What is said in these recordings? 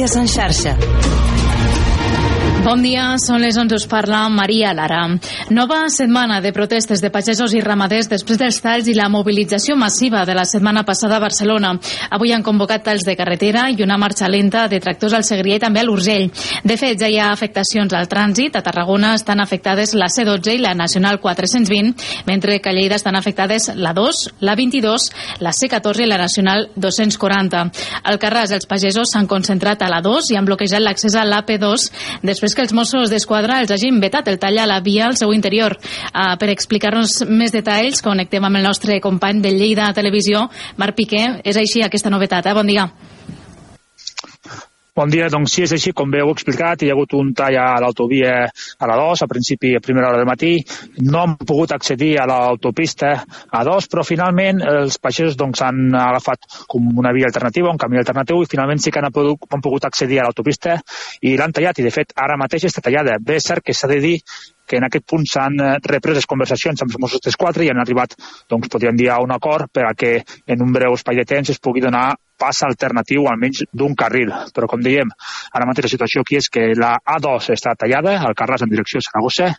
Notícies en xarxa. Bon dia, són les 11, us parla Maria Lara. Nova setmana de protestes de pagesos i ramaders després dels talls i la mobilització massiva de la setmana passada a Barcelona. Avui han convocat talls de carretera i una marxa lenta de tractors al Segrià i també a l'Urgell. De fet, ja hi ha afectacions al trànsit. A Tarragona estan afectades la C12 i la Nacional 420, mentre que a Lleida estan afectades la 2, la 22, la C14 i la Nacional 240. Al Carràs, els pagesos s'han concentrat a la 2 i han bloquejat l'accés a l'AP2 després després que els Mossos d'Esquadra els hagin vetat el tall a la via al seu interior. Uh, per explicar-nos més detalls, connectem amb el nostre company de Lleida Televisió, Marc Piqué. És així aquesta novetat, eh? Bon dia. Bon dia, doncs sí, és així, com bé heu explicat, hi ha hagut un tall a l'autovia a la 2, a principi a primera hora del matí, no han pogut accedir a l'autopista a 2, però finalment els pagesos doncs, han agafat com una via alternativa, un camí alternatiu, i finalment sí que han pogut, han pogut accedir a l'autopista i l'han tallat, i de fet ara mateix està tallada. Bé, és cert que s'ha de dir que en aquest punt s'han eh, reprès les conversacions amb els Mossos d'Esquadra i han arribat, doncs, podríem dir, a un acord per a que en un breu espai de temps es pugui donar pas alternatiu almenys d'un carril. Però com dèiem, ara mateix la situació aquí és que la A2 està tallada al Carràs en direcció a Saragossa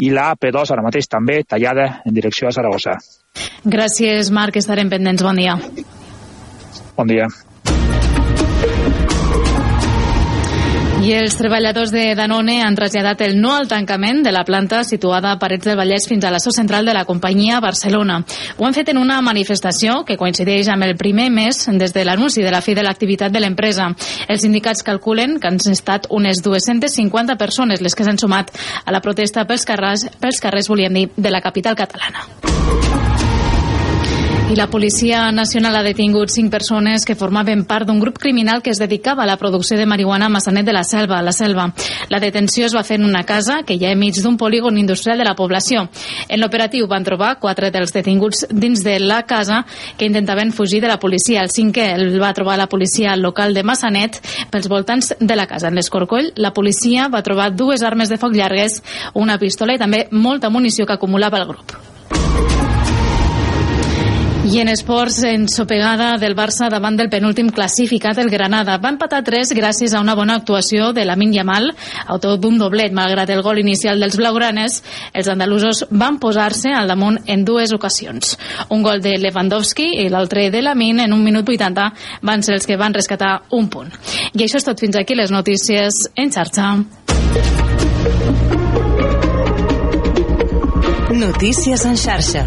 i la AP2 ara mateix també tallada en direcció a Saragossa. Gràcies, Marc. Estarem pendents. Bon dia. Bon dia. I els treballadors de Danone han traslladat el no al tancament de la planta situada a Parets del Vallès fins a la seu central de la companyia a Barcelona. Ho han fet en una manifestació que coincideix amb el primer mes des de l'anunci de la fi de l'activitat de l'empresa. Els sindicats calculen que han estat unes 250 persones les que s'han sumat a la protesta pels carrers, pels carrers volien dir, de la capital catalana. I la Policia Nacional ha detingut cinc persones que formaven part d'un grup criminal que es dedicava a la producció de marihuana a Massanet de la Selva, a la Selva. La detenció es va fer en una casa que hi ha enmig d'un polígon industrial de la població. En l'operatiu van trobar quatre dels detinguts dins de la casa que intentaven fugir de la policia. El cinquè el va trobar la policia local de Massanet pels voltants de la casa. En l'Escorcoll, la policia va trobar dues armes de foc llargues, una pistola i també molta munició que acumulava el grup. I en esports, en sopegada del Barça davant del penúltim classificat, el Granada. Va empatar 3 gràcies a una bona actuació de la Yamal, autor d'un doblet. Malgrat el gol inicial dels blaugranes, els andalusos van posar-se al damunt en dues ocasions. Un gol de Lewandowski i l'altre de Lamin en un minut 80 van ser els que van rescatar un punt. I això és tot fins aquí les notícies en xarxa. Notícies en xarxa.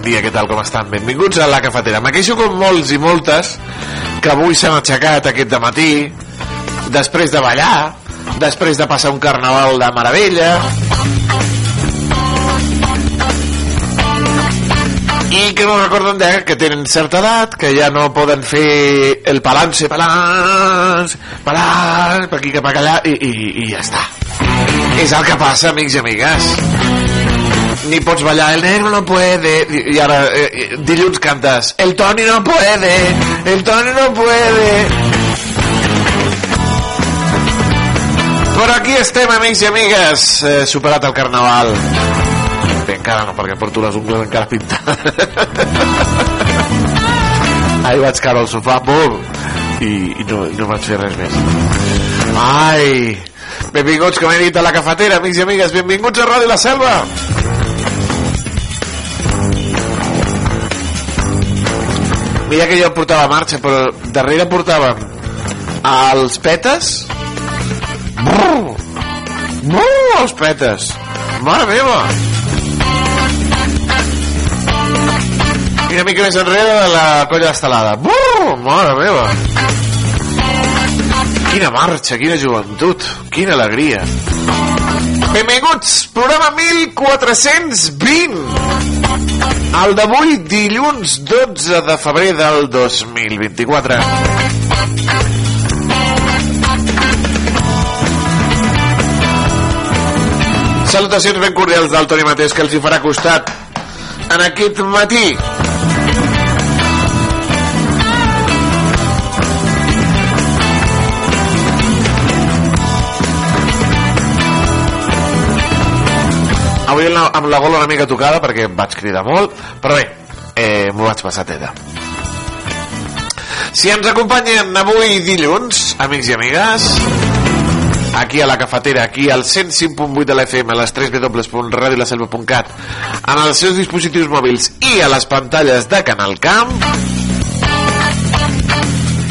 Bon dia, què tal, com estan? Benvinguts a La Cafetera. Me queixo com molts i moltes que avui s'han aixecat aquest de matí després de ballar, després de passar un carnaval de meravella, i que no recorden de que tenen certa edat, que ja no poden fer el palance, palance, palance, per aquí cap allà, i, i, i ja està. És el que passa, amics i amigues. Ni pots ballar, el negro no puede, i, ara eh, dilluns cantes, el Toni no puede, el Toni no puede. Però aquí estem, amics i amigues, eh, superat el carnaval. Bé, encara no, perquè porto les ungles encara pintades. Ahir vaig caure al sofà, bum, i, i, no, no vaig fer res més. Ai, benvinguts, com he dit, a la cafetera, amics i amigues, benvinguts a Ràdio La Selva. Mira que jo portava marxa, però darrere portàvem els petes... Brrr, brrr, els petes. Mare meva! I una mica més enrere de la colla estelada. Brrr, mare meva! Quina marxa, quina joventut, quina alegria. Benvinguts, programa 1420. El d'avui, dilluns 12 de febrer del 2024. Salutacions ben cordials del Toni Mateix que els hi farà costat en aquest matí. Avui amb la, amb la gola una mica tocada perquè vaig cridar molt, però bé, eh, m'ho vaig passar teta. Si ens acompanyen avui dilluns, amics i amigues, aquí a la cafetera, aquí al 105.8 de la FM, a les 3 www.radiolaselva.cat, en els seus dispositius mòbils i a les pantalles de Canal Camp,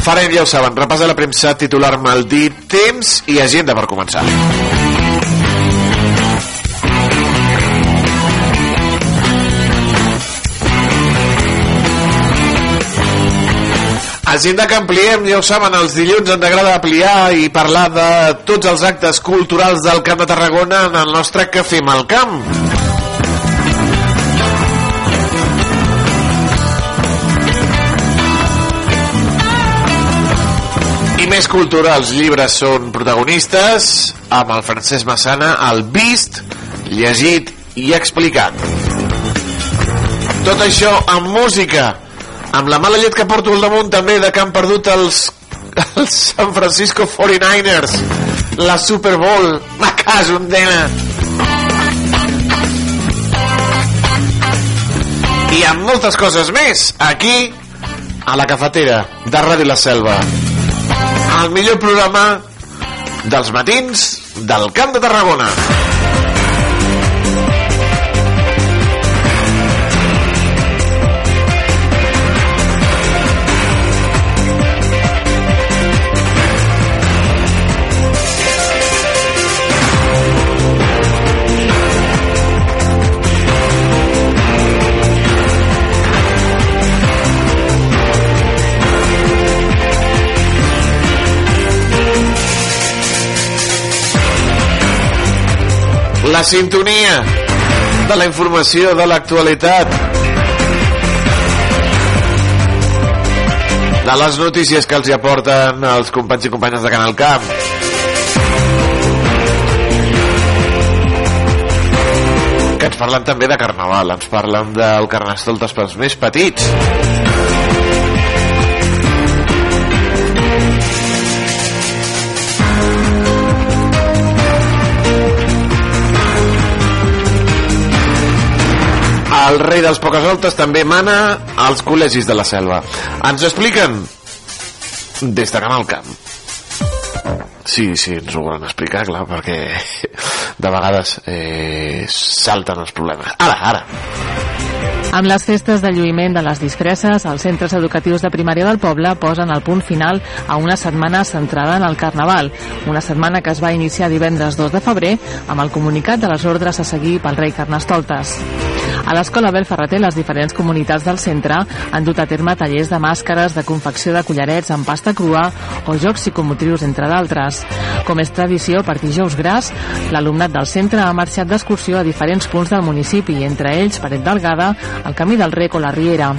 farem, ja ho saben, repàs de la premsa, titular maldit, temps i agenda per començar. Agenda que ampliem, ja ho saben, els dilluns ens agrada ampliar i parlar de tots els actes culturals del Camp de Tarragona en el nostre Cafè al Camp. I més cultura, els llibres són protagonistes, amb el Francesc Massana, el vist, llegit i explicat. Tot això amb música, amb la mala llet que porto al damunt també de que han perdut els, els San Francisco 49ers la Super Bowl. A casa un dena i amb moltes coses més aquí a la cafetera de Ràdio La Selva. El millor programa dels matins del Camp de Tarragona la sintonia de la informació de l'actualitat. De les notícies que els hi aporten els companys i companyes de Canal Camp. Que ens parlen també de Carnaval ens parlen del Carnestoltes pels més petits el rei dels pocasoltes també mana als col·legis de la selva. Ens ho expliquen des de Canal Camp. Sí, sí, ens ho volen explicar, clar, perquè de vegades eh, salten els problemes. Ara, ara. Amb les festes de lluïment de les disfresses, els centres educatius de primària del poble posen el punt final a una setmana centrada en el Carnaval, una setmana que es va iniciar divendres 2 de febrer amb el comunicat de les ordres a seguir pel rei Carnestoltes. A l'escola Bel Ferreter, les diferents comunitats del centre han dut a terme tallers de màscares, de confecció de collarets amb pasta crua o jocs psicomotrius, entre d'altres. Com és tradició, per dijous gras, l'alumnat del centre ha marxat d'excursió a diferents punts del municipi, entre ells Paret Delgada, el Camí del Rec o la Riera.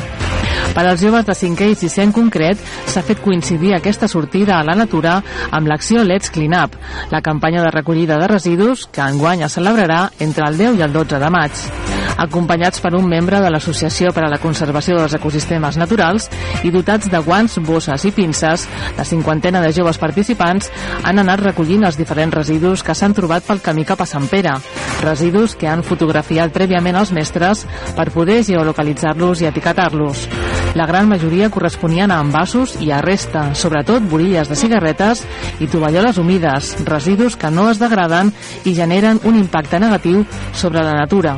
Per als joves de 5è i 6è en concret, s'ha fet coincidir aquesta sortida a la natura amb l'acció Let's Clean Up, la campanya de recollida de residus que enguany es celebrarà entre el 10 i el 12 de maig. Acompanyats per un membre de l'Associació per a la Conservació dels Ecosistemes Naturals i dotats de guants, bosses i pinces, la cinquantena de joves participants han anat recollint els diferents residus que s'han trobat pel camí cap a Sant Pere, residus que han fotografiat prèviament els mestres per poder geolocalitzar-los i etiquetar-los. La gran majoria corresponien a envasos i a resta, sobretot borilles de cigarretes i tovalloles humides, residus que no es degraden i generen un impacte negatiu sobre la natura.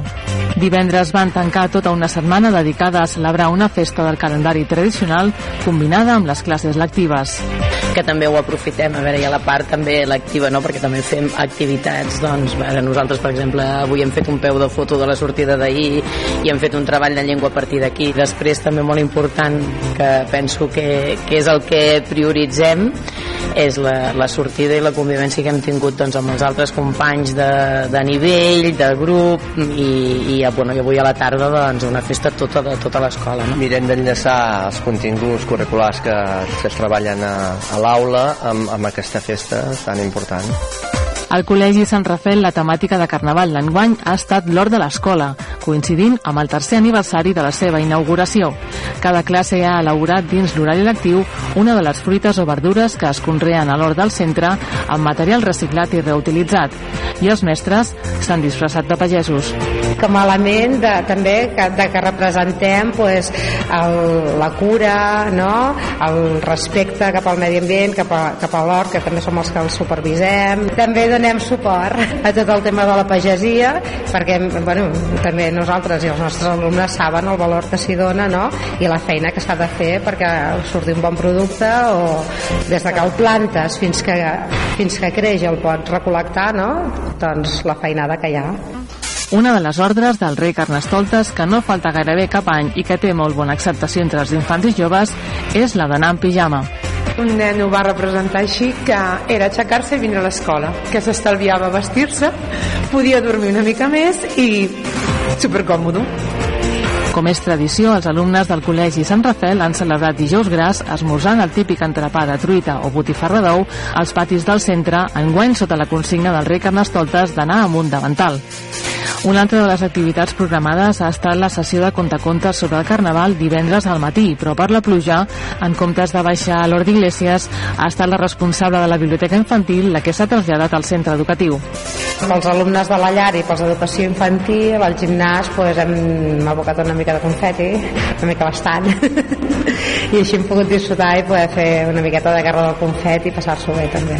Divendres van tancar tota una setmana dedicada a celebrar una festa del calendari tradicional combinada amb les classes lectives que també ho aprofitem, a veure, hi ha la part també lectiva, no?, perquè també fem activitats, doncs, veure, nosaltres, per exemple, avui hem fet un peu de foto de la sortida d'ahir i hem fet un treball de llengua a partir d'aquí. Després, també molt important, que penso que, que és el que prioritzem, és la, la sortida i la convivència que hem tingut doncs, amb els altres companys de, de nivell, de grup i, i, bueno, i avui a la tarda doncs, una festa tota de tota l'escola. No? Mirem d'enllaçar els continguts curriculars que, que es treballen a, a l'aula amb, amb aquesta festa tan important. Al Col·legi Sant Rafel la temàtica de Carnaval l'enguany ha estat l'hort de l'escola, coincidint amb el tercer aniversari de la seva inauguració. Cada classe ha elaborat dins l'horari lectiu una de les fruites o verdures que es conreen a l'hort del centre amb material reciclat i reutilitzat. I els mestres s'han disfressat de pagesos. Com a element de, també que, de que representem pues, el, la cura, no? el respecte cap al medi ambient, cap a, cap a l'hort, que també som els que el supervisem. També donem suport a tot el tema de la pagesia, perquè bueno, també nosaltres i els nostres alumnes saben el valor que s'hi dona no? i la feina que s'ha de fer perquè surti un bon producte o des de que el plantes fins que, fins que creix el pots recol·lectar, no? doncs la feinada que hi ha. Una de les ordres del rei Carnestoltes que no falta gairebé cap any i que té molt bona acceptació entre els infants i joves és la d'anar en pijama. Un nen ho va representar així que era aixecar-se i vindre a l'escola, que s'estalviava vestir-se, podia dormir una mica més i supercòmodo. Com és tradició, els alumnes del Col·legi Sant Rafel han celebrat dijous gras esmorzant el típic entrepà de truita o botifarra d'ou als patis del centre, enguany sota la consigna del rei Carnestoltes d'anar amunt davantal. Una altra de les activitats programades ha estat la sessió de contacontes sobre el Carnaval divendres al matí, però per la pluja, en comptes de baixar a l'Hort d'Iglesias, ha estat la responsable de la biblioteca infantil la que s'ha traslladat al centre educatiu. Pels alumnes de la llar i pels d'educació infantil, al gimnàs pues, hem abocat una mica de confeti, una mica bastant, i així hem pogut disfrutar i poder fer una miqueta de guerra del confeti i passar-s'ho bé també.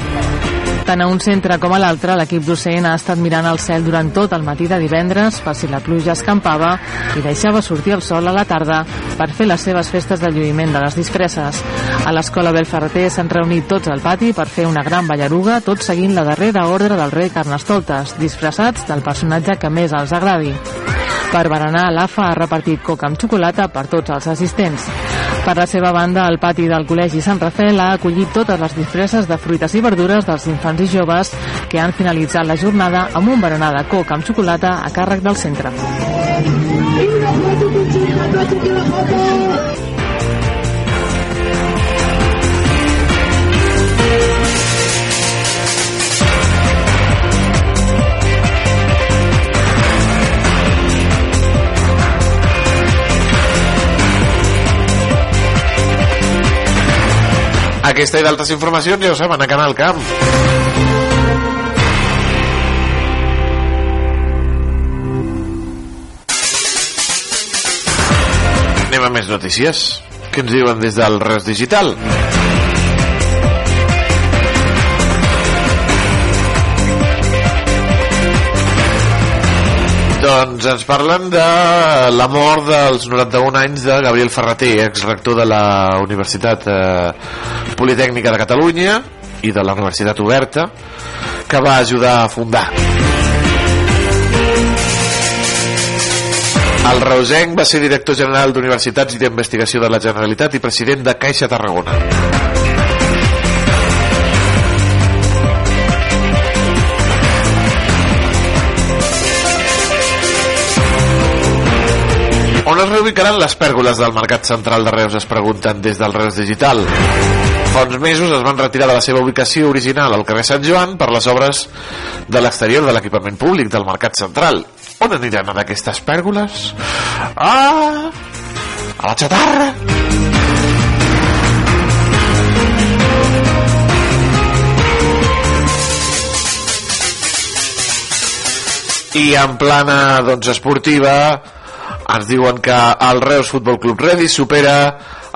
Tant a un centre com a l'altre, l'equip docent ha estat mirant el cel durant tot el matí de divendres per si la pluja escampava i deixava sortir el sol a la tarda per fer les seves festes de lluïment de les disfresses. A l'escola Belferreter s'han reunit tots al pati per fer una gran ballaruga, tot seguint la darrera ordre del rei Carnestoltes, disfressats del personatge que més els agradi. Per berenar, l'AFA ha repartit coca amb xocolata per tots els assistents. Per la seva banda, el pati del Col·legi Sant Rafel ha acollit totes les disfresses de fruites i verdures dels infants i joves que han finalitzat la jornada amb un berenar de coca amb xocolata a càrrec del centre. Aquesta i d'altres informacions ja ho saben a Canal Camp. Anem a més notícies. Què ens diuen des del Res Digital? Doncs ens parlen de la mort dels 91 anys de Gabriel Ferreter, exrector de la Universitat eh, Politècnica de Catalunya i de la Universitat Oberta, que va ajudar a fundar. El Reusenc va ser director general d'Universitats i d'Investigació de la Generalitat i president de Caixa Tarragona. Reubicaran les pèrgoles del Mercat Central de Reus, es pregunten des del Reus Digital. Fa uns mesos es van retirar de la seva ubicació original al carrer Sant Joan per les obres de l'exterior de l'equipament públic del Mercat Central. On aniran a aquestes pèrgoles? Ah! A la xatarra! I en plana doncs, esportiva ens diuen que el Reus Futbol Club Redi supera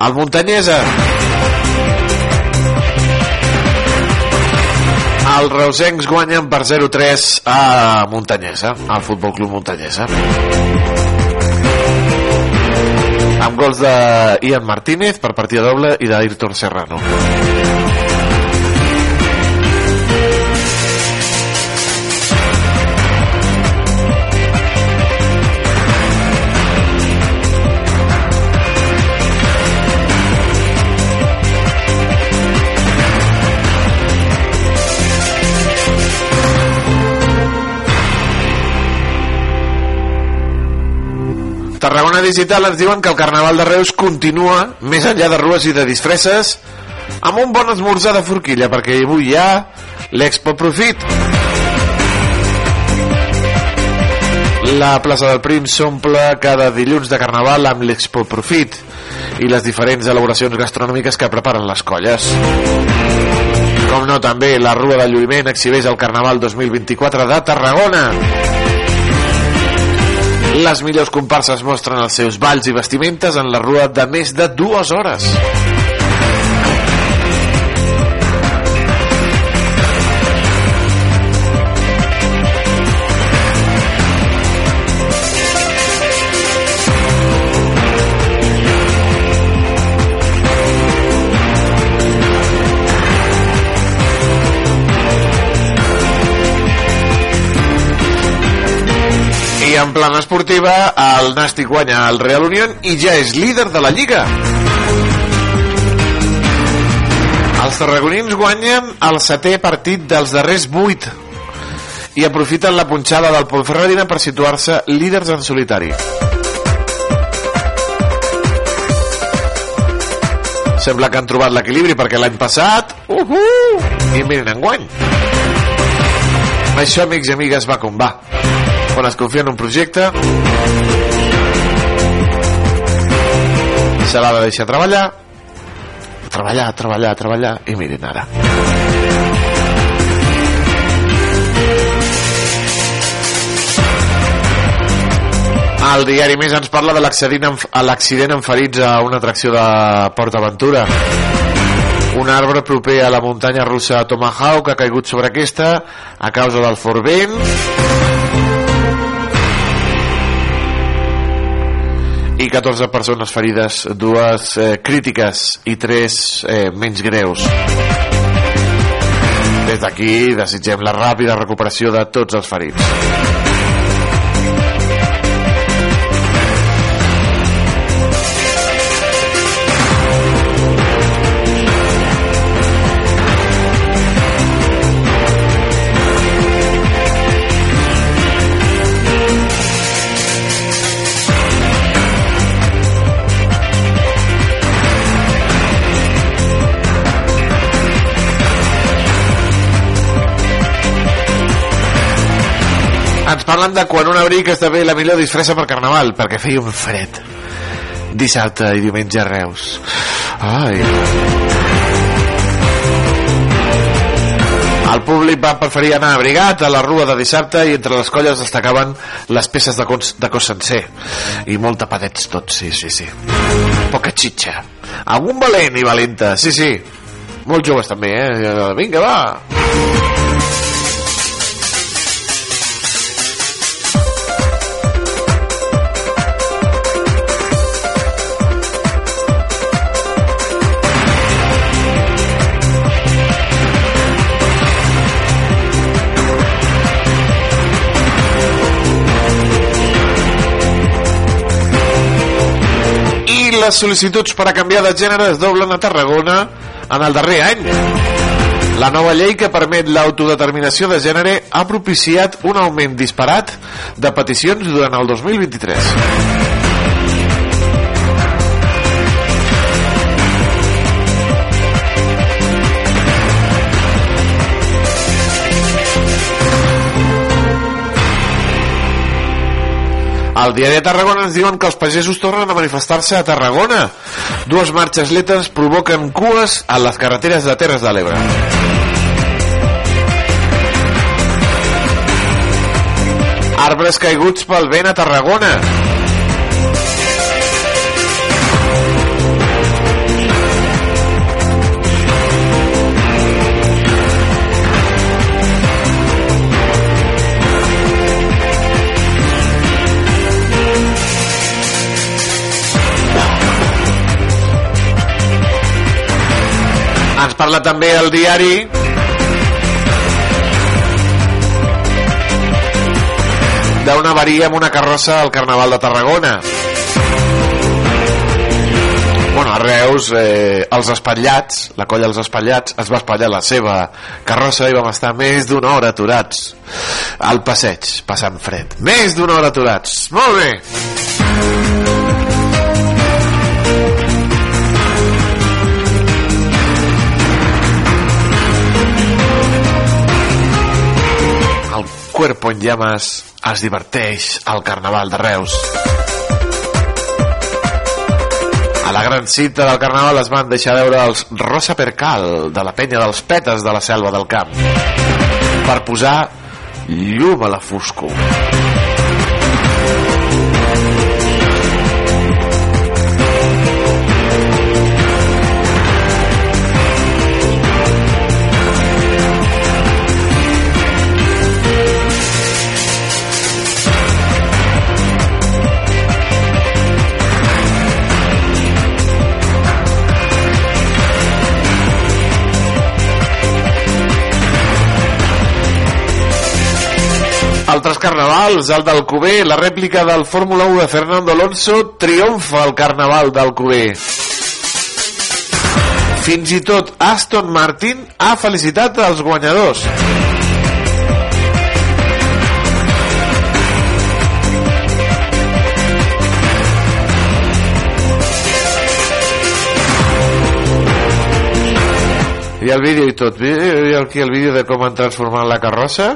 el Muntanyesa els reusencs guanyen per 0-3 a Muntanyesa al Futbol Club Muntanyesa amb gols de Martínez per partida doble i d'Ayrton Serrano Tarragona Digital ens diuen que el Carnaval de Reus continua més enllà de rues i de disfresses amb un bon esmorzar de forquilla perquè avui hi ha l'Expo Profit La plaça del Prim s'omple cada dilluns de Carnaval amb l'Expo Profit i les diferents elaboracions gastronòmiques que preparen les colles. Com no, també la Rua de Lluïment exhibeix el Carnaval 2024 de Tarragona. Les millors comparses mostren els seus balls i vestimentes en la rua de més de dues hores. Plana esportiva, el Nàstic guanya el Real Unión i ja és líder de la Lliga. Els tarragonins guanyen el setè partit dels darrers vuit i aprofiten la punxada del Ponferradina per situar-se líders en solitari. Sembla que han trobat l'equilibri perquè l'any passat... Uh -huh, I miren enguany. Això, amics i amigues, va com va quan es confia en un projecte. Se l'ha de deixar treballar. Treballar, treballar, treballar. I mirin ara. El diari Més ens parla de l'accident amb, ferits a una atracció de Port Aventura. Un arbre proper a la muntanya russa Tomahawk ha caigut sobre aquesta a causa del fort vent i 14 persones ferides, dues eh, crítiques i tres eh, menys greus. Des d'aquí desitgem la ràpida recuperació de tots els ferits. Parlen de quan un abric esdevé la millor disfressa per Carnaval, perquè feia un fred. Dissabte i diumenge a Reus. Ai. El públic va preferir anar abrigat a la rua de dissabte i entre les colles destacaven les peces de cos, de cos sencer. I molt tapadets tots, sí, sí, sí. Poca xitxa. Algun valent i valenta, sí, sí. Molt joves també, eh? Vinga, va. I les sol·licituds per a canviar de gènere es doblen a Tarragona en el darrer any. La nova llei que permet l'autodeterminació de gènere ha propiciat un augment disparat de peticions durant el 2023. Al diari de Tarragona ens diuen que els pagesos tornen a manifestar-se a Tarragona. Dues marxes letes provoquen cues a les carreteres de Terres de l'Ebre. Arbres caiguts pel vent a Tarragona. Ens parla també el diari d'una avaria amb una carrossa al Carnaval de Tarragona. Bueno, a Reus, eh, els espatllats, la colla dels espatllats, es va espatllar la seva carrossa i vam estar més d'una hora aturats al passeig, passant fred. Més d'una hora aturats. Molt bé. Cuerpo en Llamas es diverteix al Carnaval de Reus. A la gran cita del Carnaval es van deixar veure els Rosa Percal de la penya dels Petes de la Selva del Camp per posar llum a la foscor. Altres carnavals, el d'Alcover, la rèplica del Fórmula 1 de Fernando Alonso triomfa al carnaval d'Alcover. Fins i tot Aston Martin ha felicitat els guanyadors. I el vídeo i tot. I aquí el vídeo de com han transformat la carrossa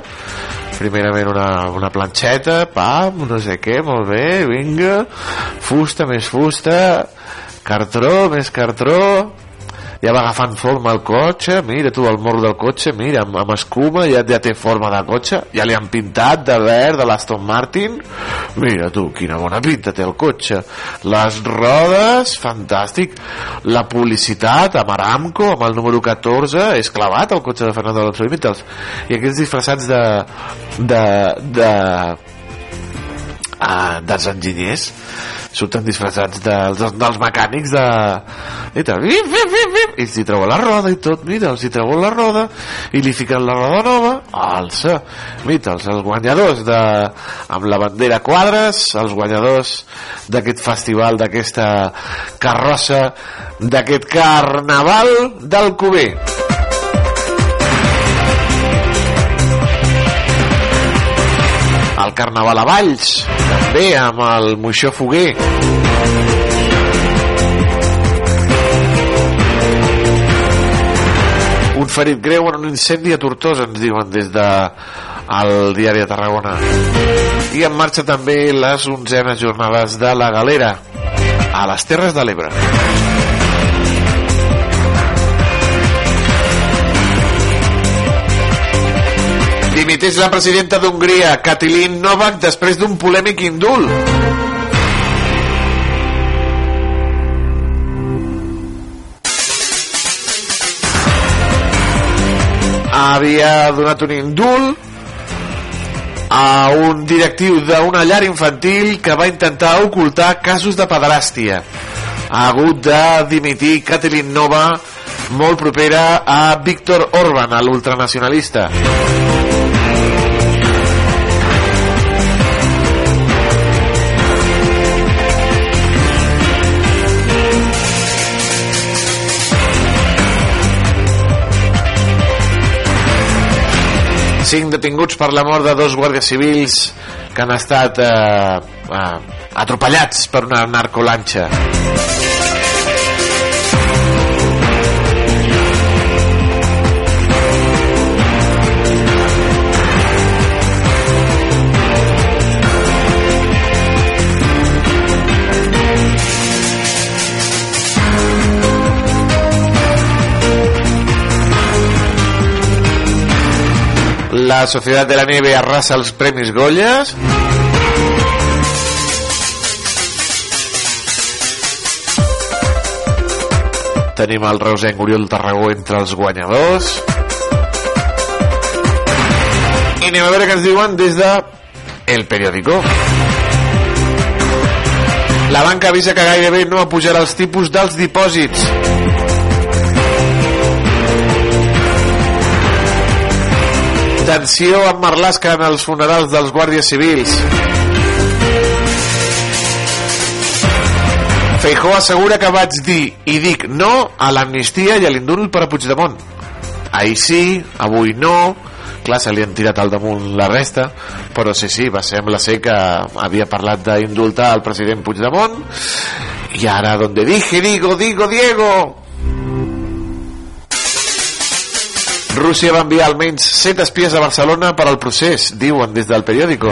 primerament una, una planxeta, pam, no sé què, molt bé, vinga, fusta més fusta, cartró més cartró, ja va agafant forma el cotxe, mira tu el morro del cotxe, mira, amb, amb escuma ja, ja té forma de cotxe, ja li han pintat de verd de l'Aston Martin, mira tu, quina bona pinta té el cotxe, les rodes, fantàstic, la publicitat amb Aramco, amb el número 14, és clavat el cotxe de Fernando Alonso i aquests disfressats de, de, de, uh, dels enginyers surten disfressats dels, dels mecànics de... i tal, vip, i s'hi treuen la roda i tot, mira, els hi treuen la roda i li fiquen la roda nova alça, mira, els, els guanyadors de, amb la bandera quadres els guanyadors d'aquest festival, d'aquesta carrossa d'aquest carnaval del Cuber Carnaval a Valls també amb el Moixó Foguer. Un ferit greu en un incendi a Tortosa ens diuen des de el diari de Tarragona. I en marxa també les onzenes jornades de la Galera a les Terres de l'Ebre Dimiteix la presidenta d'Hongria, Katilin Novak, després d'un polèmic indult. Havia donat un indult a un directiu d'una llar infantil que va intentar ocultar casos de pederàstia. Ha hagut de dimitir Katilin Nova, molt propera a Víctor Orban, l'ultranacionalista. Cinc detinguts per la mort de dos guàrdies civils que han estat eh, eh, atropellats per una narcolanxa. La Sociedad de la Nieve arrasa els Premis Goyas. Tenim el reusenc Oriol Tarragó entre els guanyadors. I anem a veure què ens diuen des de El Periódico. La banca avisa que gairebé no apujarà els tipus dels dipòsits. Tensió amb Marlaska en els funerals dels guàrdies civils. Feijó assegura que vaig dir i dic no a l'amnistia i a l'indult per a Puigdemont. Ahir sí, avui no, clar, se li han tirat al damunt la resta, però sí, sí, va sembla ser que havia parlat d'indultar el president Puigdemont i ara donde dije, digo, digo, Diego Rússia va enviar almenys 7 espies a Barcelona per al procés, diuen des del periòdico.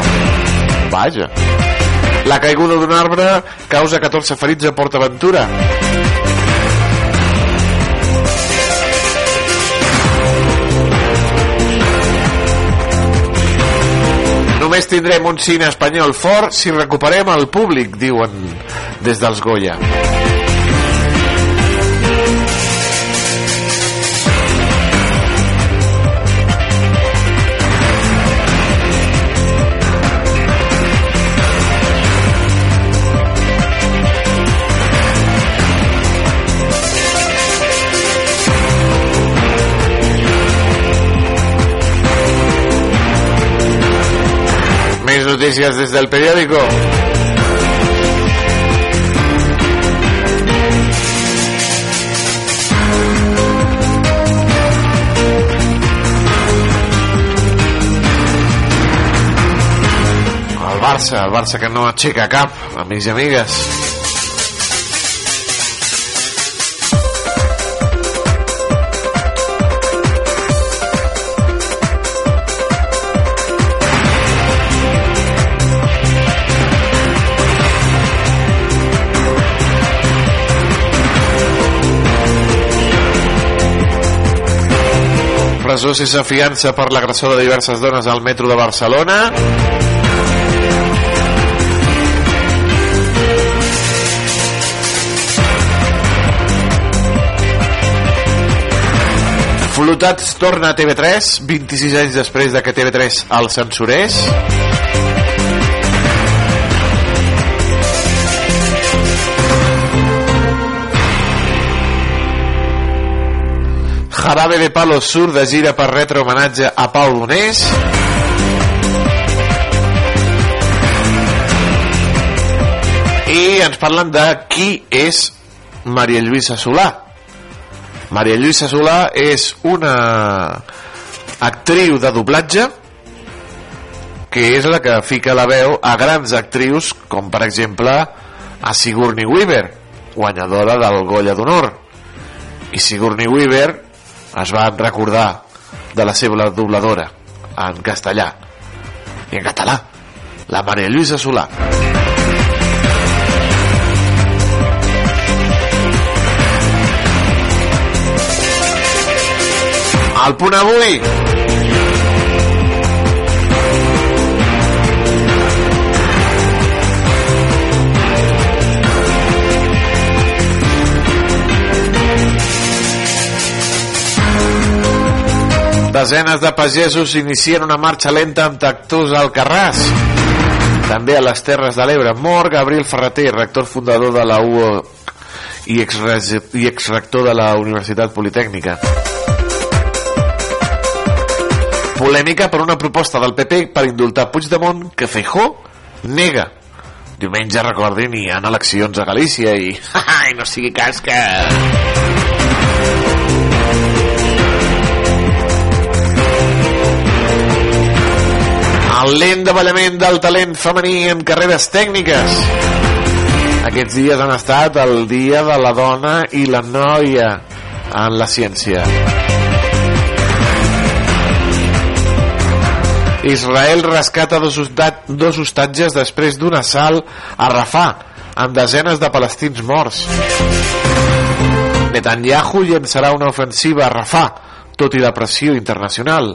Vaja. La caiguda d'un arbre causa 14 ferits a PortAventura. Només tindrem un cine espanyol fort si recuperem el públic, diuen des dels Goya. Més notícies des del periòdico. El Barça, el Barça que no aixeca cap, amics i amigues. Presó sense fiança per l'agressor de diverses dones al metro de Barcelona. Flotats torna a TV3 26 anys després de que TV3 el censurés. De Palo surt de gira per retre homenatge a Pau Donés. I ens parlen de qui és Maria Lluïsa Solà. Maria Lluïsa Solà és una actriu de doblatge que és la que fica la veu a grans actrius com per exemple a Sigourney Weaver guanyadora del Goya d'Honor i Sigourney Weaver es va recordar de la seva dobladora en castellà i en català la Maria Lluïsa Solà. Al punt avui Desenes de pagesos inicien una marxa lenta amb tractors al Carràs. També a les Terres de l'Ebre. Mor Gabriel Ferreter, rector fundador de la UO i exrector de la Universitat Politècnica. Polèmica per una proposta del PP per indultar Puigdemont que Feijó nega. Diumenge, recordin, hi ha eleccions a Galícia i... Ai, no sigui cas que... el lent davallament del talent femení en carreres tècniques. Aquests dies han estat el dia de la dona i la noia en la ciència. Israel rescata dos, dos hostatges després d'un assalt a Rafah, amb desenes de palestins morts. Netanyahu llençarà una ofensiva a Rafah, tot i la pressió internacional.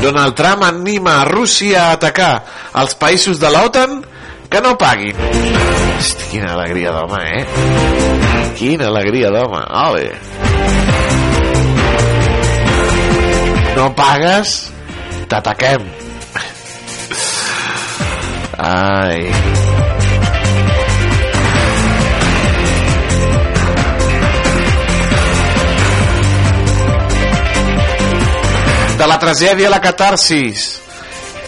Donald Trump anima a Rússia a atacar els països de l'OTAN que no paguin. Hosti, quina alegria d'home, eh? Quina alegria d'home. Ole. No pagues, t'ataquem. Ai. De la tragèdia a la catarsis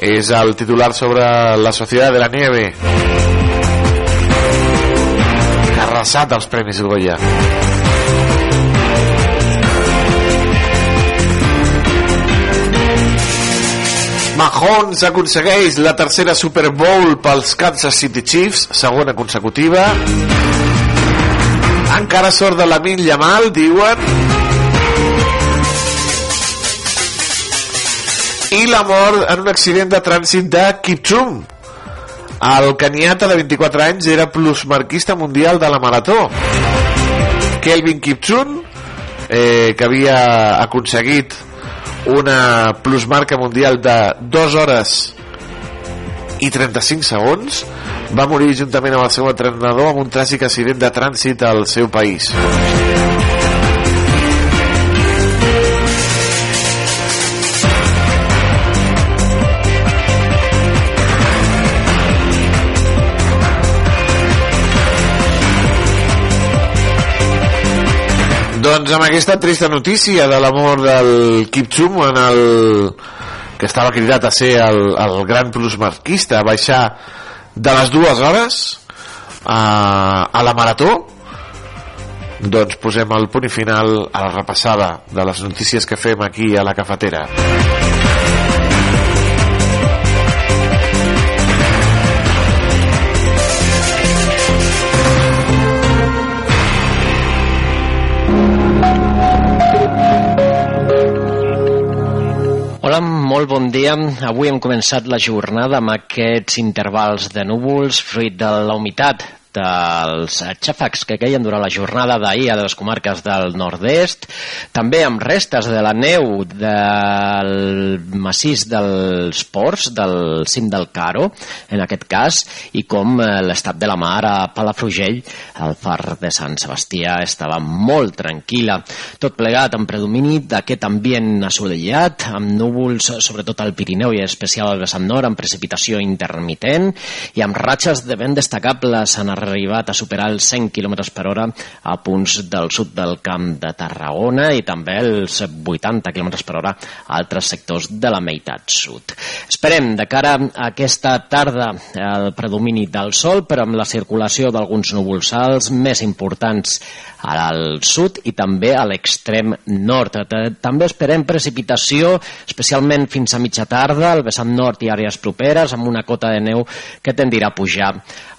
és el titular sobre la Societat de la Nieve que ha arrasat els Premis Goya Mahomes aconsegueix la tercera Super Bowl pels Kansas City Chiefs, segona consecutiva. Encara sort de la Min Yamal, diuen. I la mort en un accident de trànsit de Kipchum. El caniata de 24 anys era plusmarquista mundial de la marató. Kelvin Kipchum, eh, que havia aconseguit una plusmarca mundial de 2 hores i 35 segons va morir juntament amb el seu entrenador amb un tràgic accident de trànsit al seu país Doncs amb aquesta trista notícia de l'amor del Kipchum en el que estava cridat a ser el, el gran plusmarquista a baixar de les dues hores a, a la marató doncs posem el punt final a la repassada de les notícies que fem aquí a la cafetera. Hola, molt bon dia. Avui hem començat la jornada amb aquests intervals de núvols fruit de la humitat dels xàfecs que queien durant la jornada d'ahir a les comarques del nord-est, també amb restes de la neu del massís dels ports, del cim del Caro, en aquest cas, i com eh, l'estat de la mar a Palafrugell, el far de Sant Sebastià estava molt tranquil·la. Tot plegat amb predomini d'aquest ambient assolellat, amb núvols sobretot al Pirineu i especial al vessant nord, amb precipitació intermitent i amb ratxes de vent destacables en arribat a superar els 100 km per hora a punts del sud del camp de Tarragona i també els 80 km per hora a altres sectors de la meitat sud. Esperem de cara a aquesta tarda el predomini del sol, però amb la circulació d'alguns núvols alts més importants al sud i també a l'extrem nord. També esperem precipitació, especialment fins a mitja tarda, al vessant nord i àrees properes, amb una cota de neu que tendirà a pujar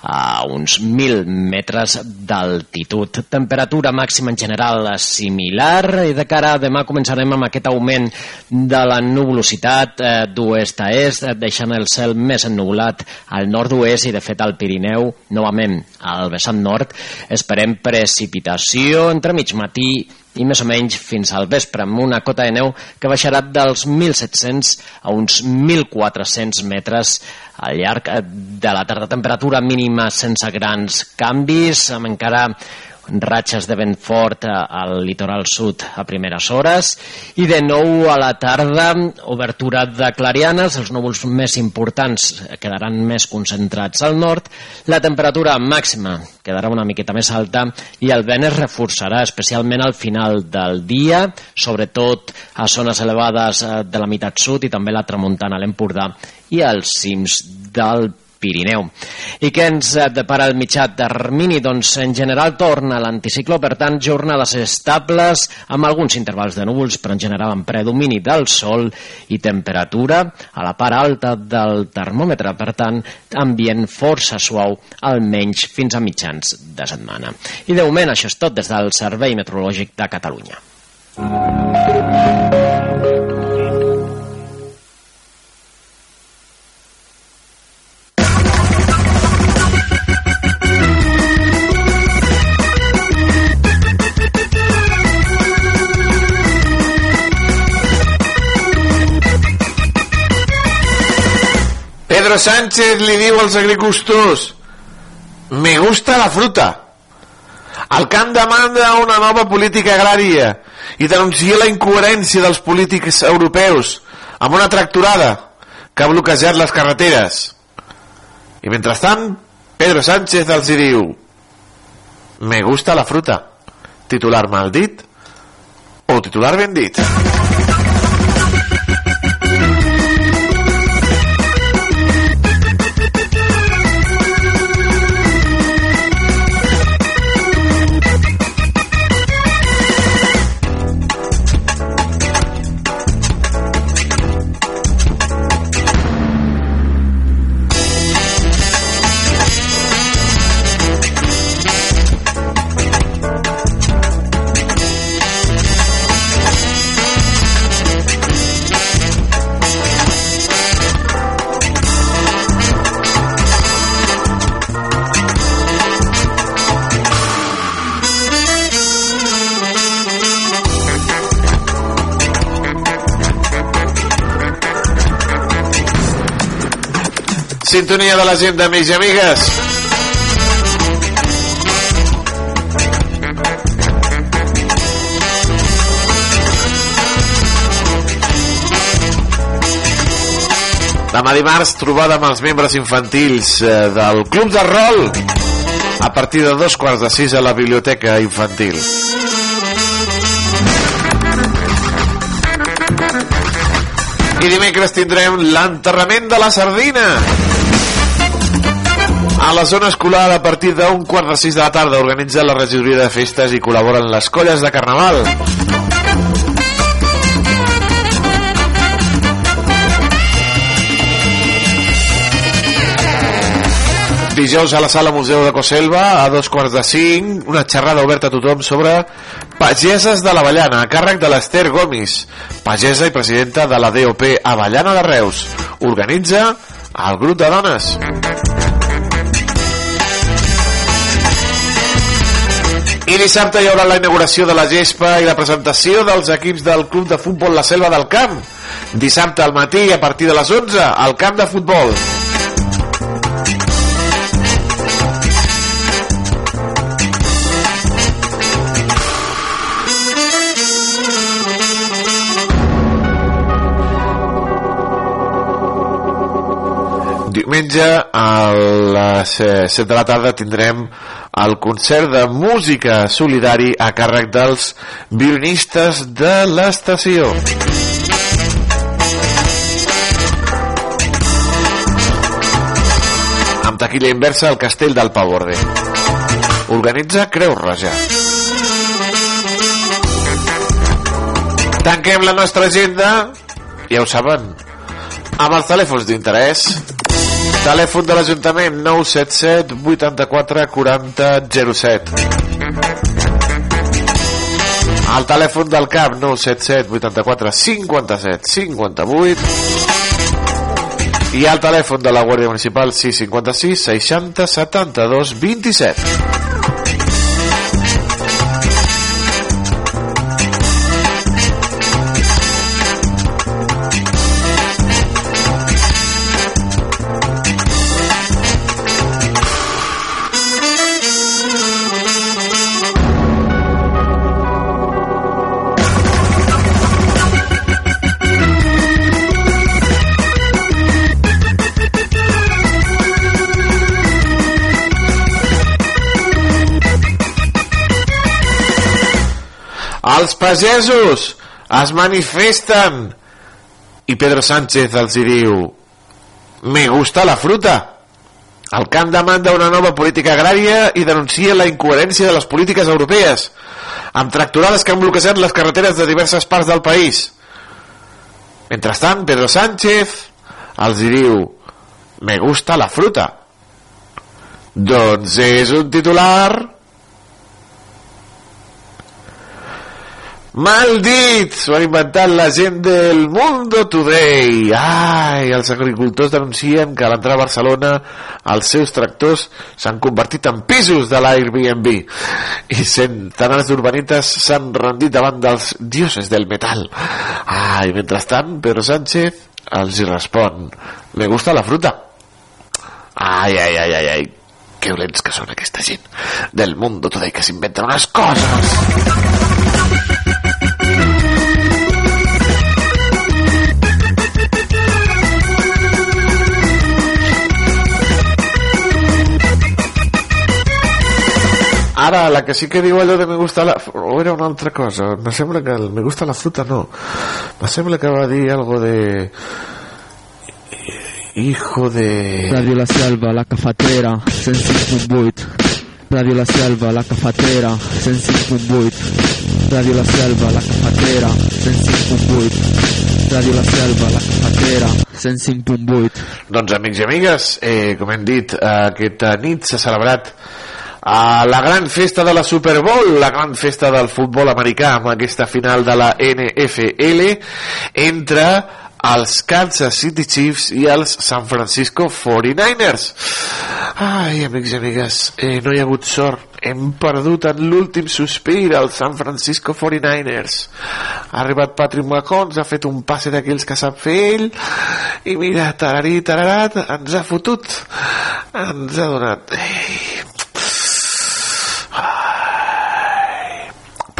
a uns 1.000 metres d'altitud. Temperatura màxima en general similar i de cara a demà començarem amb aquest augment de la nuvolositat eh, d'oest a est, deixant el cel més ennubulat al nord-oest i de fet al Pirineu, novament al vessant nord, esperem precipitació entre mig matí i més o menys fins al vespre amb una cota de neu que baixarà dels 1.700 a uns 1.400 metres al llarg de la tarda. Temperatura mínima sense grans canvis, amb encara ratxes de vent fort al litoral sud a primeres hores. I de nou a la tarda obertura de clarianes, els núvols més importants quedaran més concentrats al nord, la temperatura màxima quedarà una miqueta més alta i el vent es reforçarà especialment al final del dia, sobretot a zones elevades de la meitat sud i també la tramuntana a l'Empordà i als cims del Pirineu. I què ens depara el mitjà termini? Doncs en general torna l'anticicló, per tant, jornades estables amb alguns intervals de núvols, però en general amb predomini del sol i temperatura a la part alta del termòmetre, per tant, ambient força suau, almenys fins a mitjans de setmana. I de moment això és tot des del Servei Meteorològic de Catalunya. Pedro Sánchez li diu als agricultors me gusta la fruta el camp demanda una nova política agrària i denuncia la incoherència dels polítics europeus amb una tracturada que ha bloquejat les carreteres I mentrestant, Pedro Sánchez els diu Me gusta la fruta. Titular mal dit o titular ben dit. Sintonia de la gent d'amics i amigues. Demà dimarts, trobada amb els membres infantils eh, del Club de Rol a partir de dos quarts de sis a la biblioteca infantil. I dimecres tindrem l'enterrament de la sardina. A la zona escolar, a partir d'un quart de sis de la tarda, organitza la regidoria de festes i col·laboren les colles de carnaval. Dijous a la sala Museu de Coselva, a dos quarts de cinc, una xerrada oberta a tothom sobre pageses de l'Avellana, a càrrec de l'Ester Gomis, pagesa i presidenta de la DOP Avellana de Reus. Organitza el grup de dones. I dissabte hi haurà la inauguració de la gespa i la presentació dels equips del Club de Futbol La Selva del Camp. Dissabte al matí a partir de les 11 al camp de futbol. Diumenge a les 7 de la tarda tindrem el concert de música solidari a càrrec dels violinistes de l'estació. Amb taquilla inversa al castell del Pavorde. Organitza Creu Roja. Tanquem la nostra agenda, ja ho saben, amb els telèfons d'interès. Telèfon de l'Ajuntament 977 84 40 07. El telèfon del CAP 977 84 57 58 i el telèfon de la Guàrdia Municipal 656 60 72 27. Els pagesos es manifesten. I Pedro Sánchez els hi diu me gusta la fruta el camp demanda una nova política agrària i denuncia la incoherència de les polítiques europees amb tracturades que han bloquejat les carreteres de diverses parts del país. Mentrestant Pedro Sánchez els diu me gusta la fruta doncs és un titular Mal dit! S'ho han inventat la gent del Mundo Today. Ai, els agricultors denuncien que a l'entrada a Barcelona els seus tractors s'han convertit en pisos de l'Airbnb i centenars d'urbanites s'han rendit davant dels dioses del metal. Ai, mentrestant, Pedro Sánchez els hi respon me gusta la fruta. Ai, ai, ai, ai, ai. Que dolents que són aquesta gent del Mundo Today que s'inventen unes coses. Ara, la que sí que diu allò de me gusta la... o era una altra cosa me sembla que el me gusta la fruta no me sembla que va dir algo de hijo de Radio La Selva, la cafetera, 106.8. Radio La Selva, la cafetera, 106.8. Radio La Selva, la cafetera, 105.8. Radio La Selva, la cafetera, 105.8. Doncs amics i amigues, eh, com hem dit, eh, aquesta nit s'ha celebrat a la gran festa de la Super Bowl, la gran festa del futbol americà amb aquesta final de la NFL entre els Kansas City Chiefs i els San Francisco 49ers. Ai, amics i amigues, eh, no hi ha hagut sort. Hem perdut en l'últim sospir el San Francisco 49ers. Ha arribat Patrick Mahomes, ha fet un passe d'aquells que sap fer ell, i mira, tararí, tararat, ens ha fotut. Ens ha donat... Ei. Ai.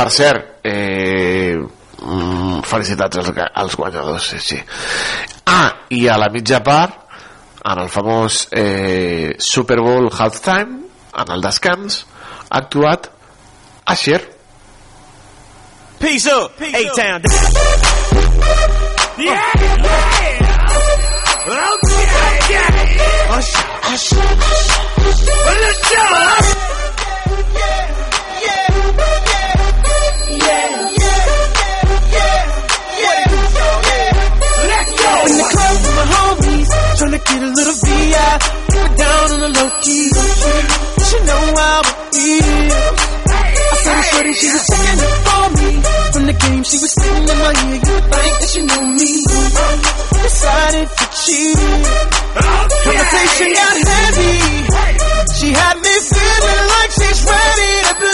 Per cert, eh, mm, felicitats als, als guanyadors sí, sí. ah, i a la mitja part en el famós eh, Super Bowl halftime en el descans ha actuat Asher Peace up, A-Town. Yeah, Usher, usher, usher. Well, let's go. Homies, tryna get a little VI. Keep it down on the low key. She know how it is. I saw the shorty, she was checking it for me. From the game, she was sitting in my ear. You think that she knew me. Decided to cheat. Conversation got heavy. She had me feeling like she's ready to blow.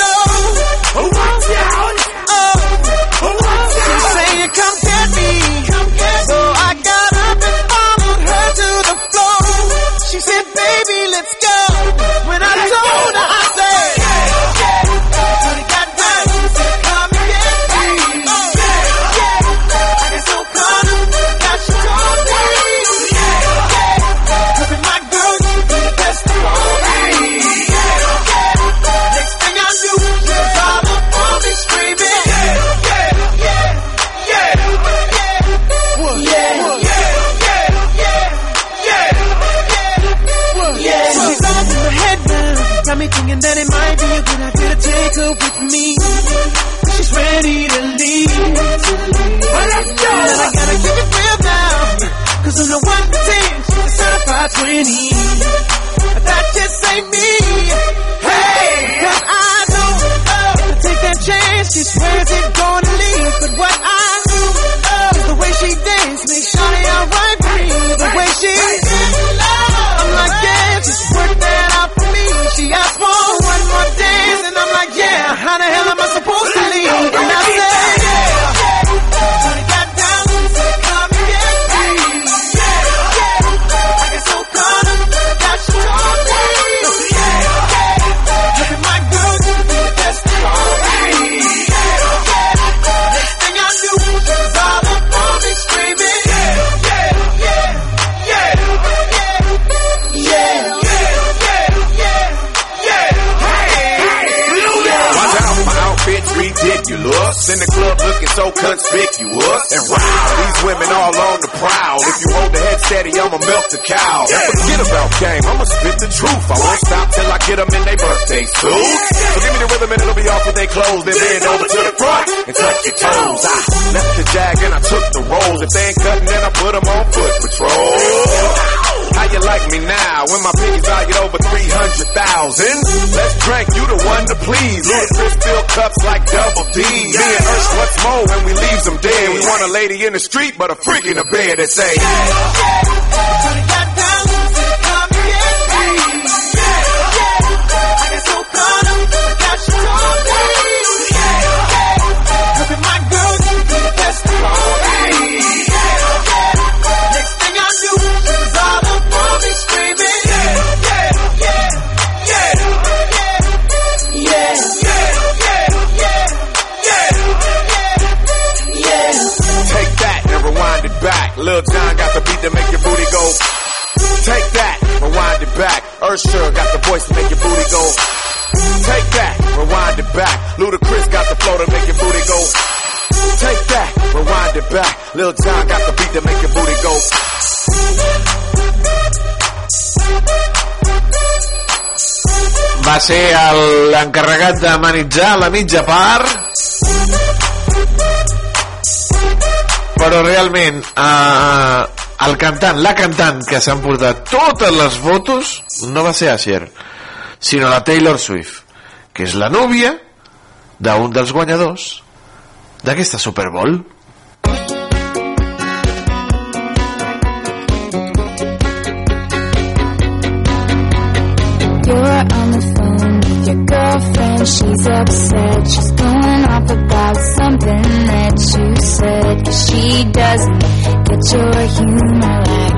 Take her with me. She's ready to leave. Well, let's go. And I gotta keep it real now, cause on the one to ten, she's a certified twenty. That just ain't me. Hey, cause I know uh, to take that chance, she swears it's gonna leave. But what I so conspicuous. And wow, these women all on the prowl. If you hold the head steady, I'ma milk the cow. And forget about game, I'ma spit the truth. I won't stop till I get them in their birthday suits. So give me the rhythm and it'll be off with their clothes. Then bend over to the front and touch your toes. I left the jag and I took the rolls. If they ain't cutting, then I put them on foot patrol. How you like me now when my pennies valued over 300,000? Let's drink, you the one to please. Ludacris fill cups like double D. Me and Ursh, what's more when we leaves them dead? We want a lady in the street, but a freak in the bed that say, Shorty got down, said, come and get me. back. Lil John got the beat to make your booty go. Va ser l'encarregat de manitzar la mitja part però realment eh, el cantant, la cantant que s'han portat totes les fotos no va ser Asher sinó la Taylor Swift que és la núvia d'un dels guanyadors d'aquesta Super Bowl does get your humor right.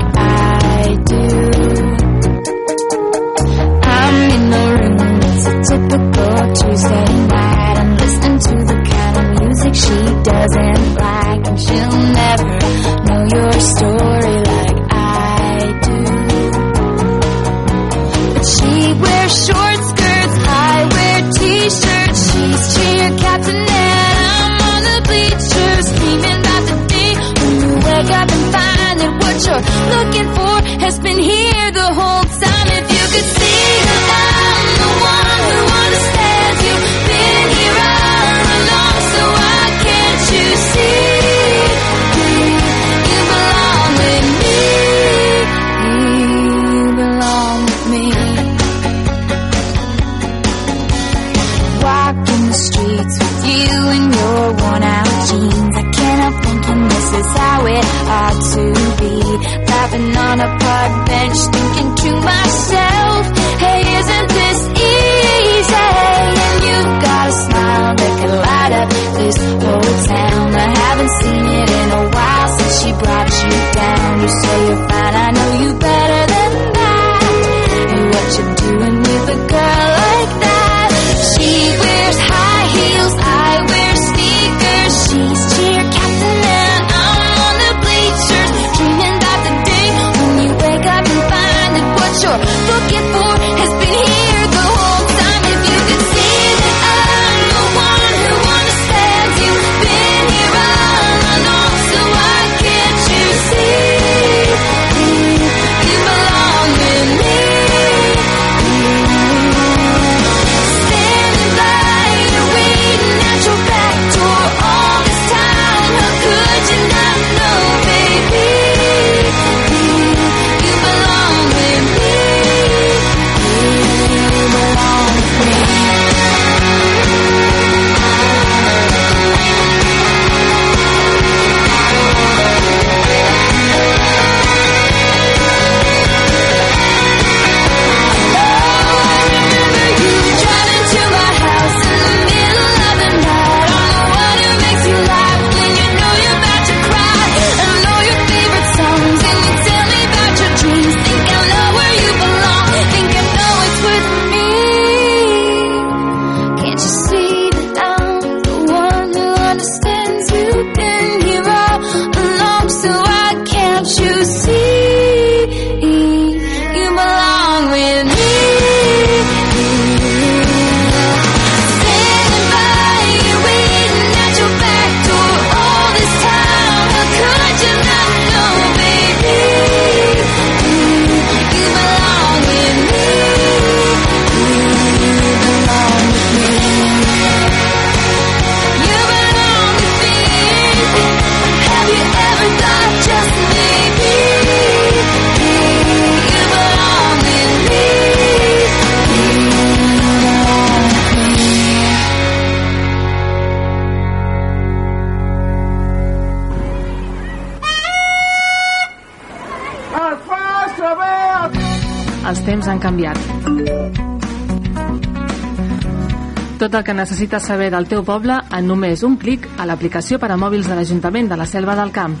Tot el que necessites saber del teu poble en només un clic a l'aplicació per a mòbils de l'Ajuntament de la Selva del Camp.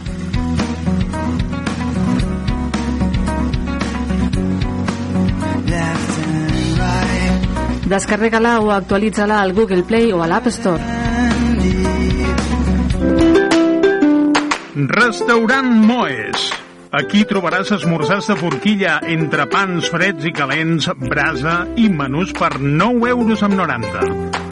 Descarrega-la o actualitza-la al Google Play o a l'App Store. Restaurant Moes. Aquí trobaràs esmorzars de forquilla, entre pans freds i calents, brasa i menús per 9 euros amb 90.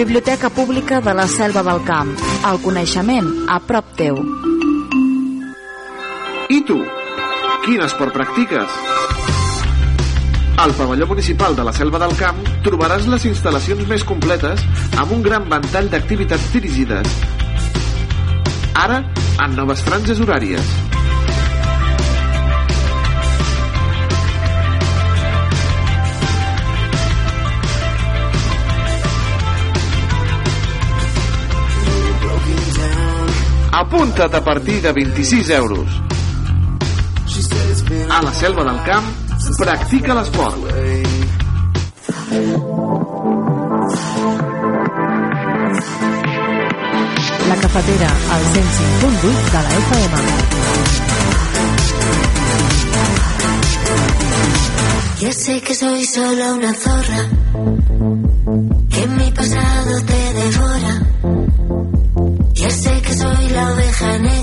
Biblioteca Pública de la Selva del Camp. El coneixement a prop teu. I tu? Quin esport practiques? Al pavelló municipal de la Selva del Camp trobaràs les instal·lacions més completes amb un gran ventall d'activitats dirigides. Ara, en noves franges horàries. Apunta't a partir de 26 euros. A la selva del camp, practica l'esport. La cafetera, al 105.8 de la FM. Ya sé que soy solo una zorra, que mi pasado te devora. La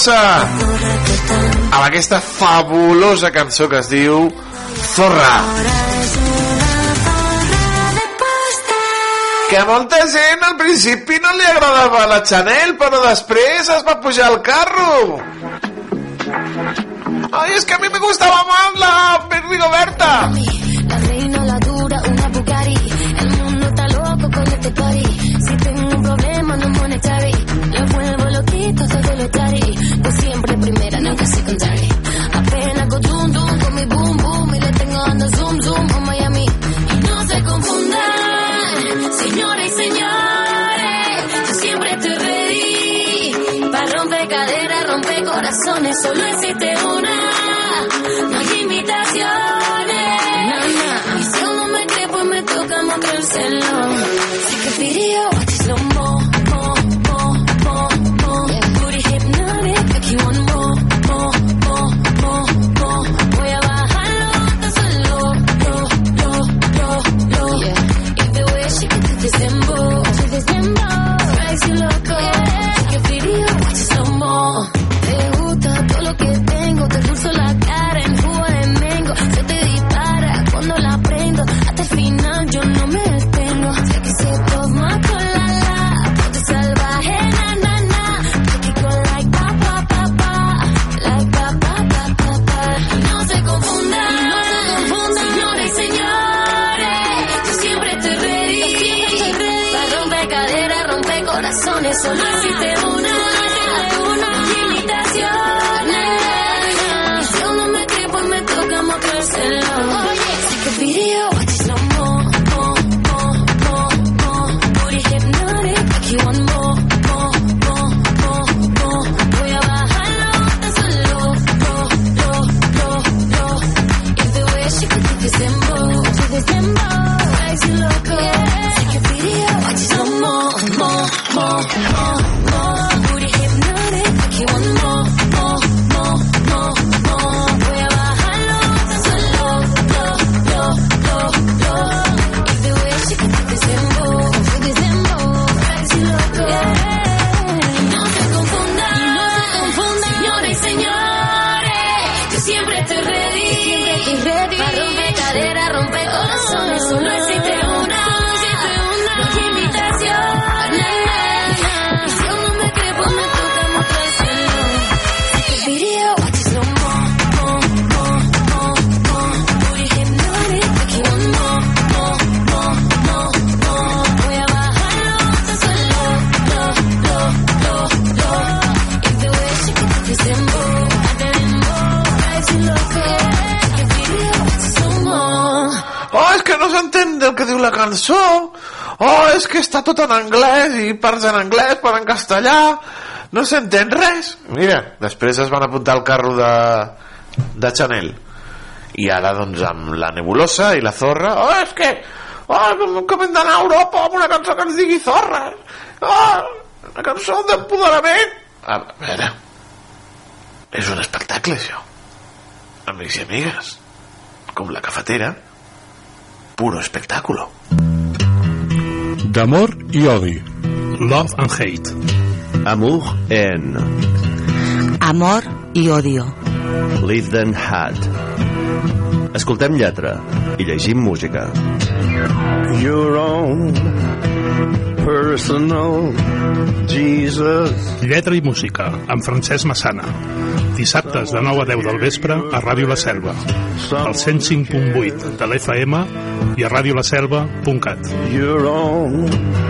Nebulosa! Amb aquesta fabulosa cançó que es diu Zorra. Que molta gent al principi no li agradava la Chanel, però després es va pujar al carro. Ay, es que a mí me gustaba más la Rigoberta. Solo existe parts en anglès, part en castellà. No s'entén res. Mira, després es van apuntar al carro de, de Chanel. I ara, doncs, amb la nebulosa i la zorra... Oh, és que... Oh, com hem d'anar a Europa amb una cançó que ens digui zorra. Oh, una cançó d'empoderament. A veure... És un espectacle, això. Amics i amigues. Com la cafetera. Puro espectáculo. D'amor i odi. Love and hate. Amour en Amor i odio. Live Then Had. Escoltem lletra i llegim música. Your own personal Jesus. Lletra i música, amb Francesc Massana. Dissabtes de 9 a 10 del vespre a Ràdio La Selva, al 105.8 de l'FM i a radiolaselva.cat. Your own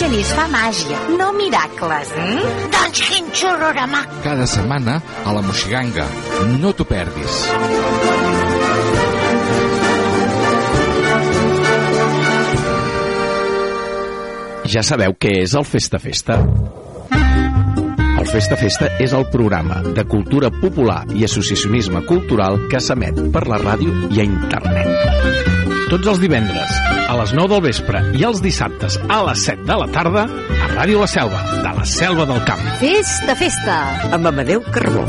Genís fa màgia, no miracles. Mm? Doncs quin xurrorama. Cada setmana a la Moxiganga. No t'ho perdis. Ja sabeu què és el Festa Festa? El Festa Festa és el programa de cultura popular i associacionisme cultural que s'emet per la ràdio i a internet. Tots els divendres, a les 9 del vespre i els dissabtes a les 7 de la tarda, a Ràdio La Selva, de la Selva del Camp. Festa, festa! Amb Amadeu Carbó.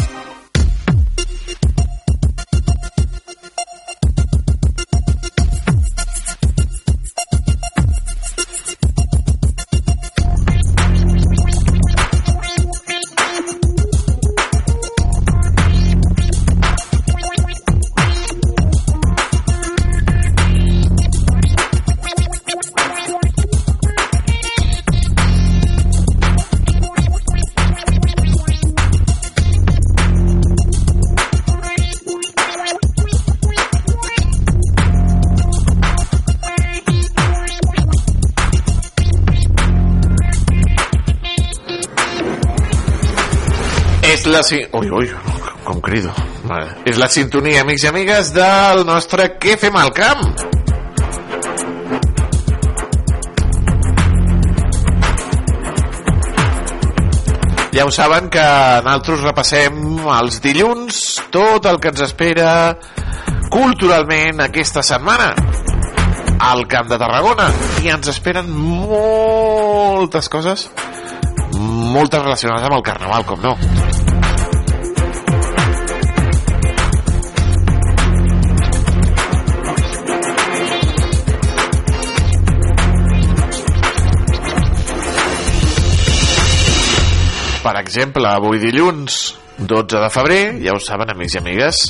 La... Ui, ui, com crido. Vale. És la sintonia, amics i amigues, del nostre Què fem al camp? Ja ho saben que nosaltres repassem els dilluns tot el que ens espera culturalment aquesta setmana al Camp de Tarragona i ens esperen moltes coses moltes relacionades amb el carnaval, com no. Exemple, avui dilluns 12 de febrer, ja ho saben, amics i amigues,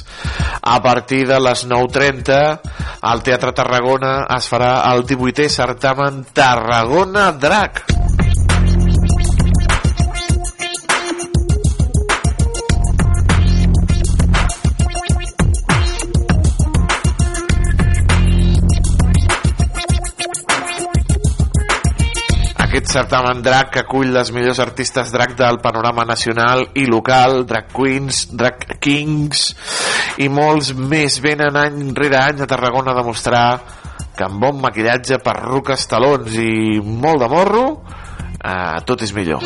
a partir de les 9.30 al Teatre Tarragona es farà el 18è certamen Tarragona Drac. Aquest certamen drac que acull les millors artistes drac del panorama nacional i local, drag queens, drag kings i molts més venen any rere any a Tarragona a demostrar que amb bon maquillatge, perruques, talons i molt de morro eh, tot és millor.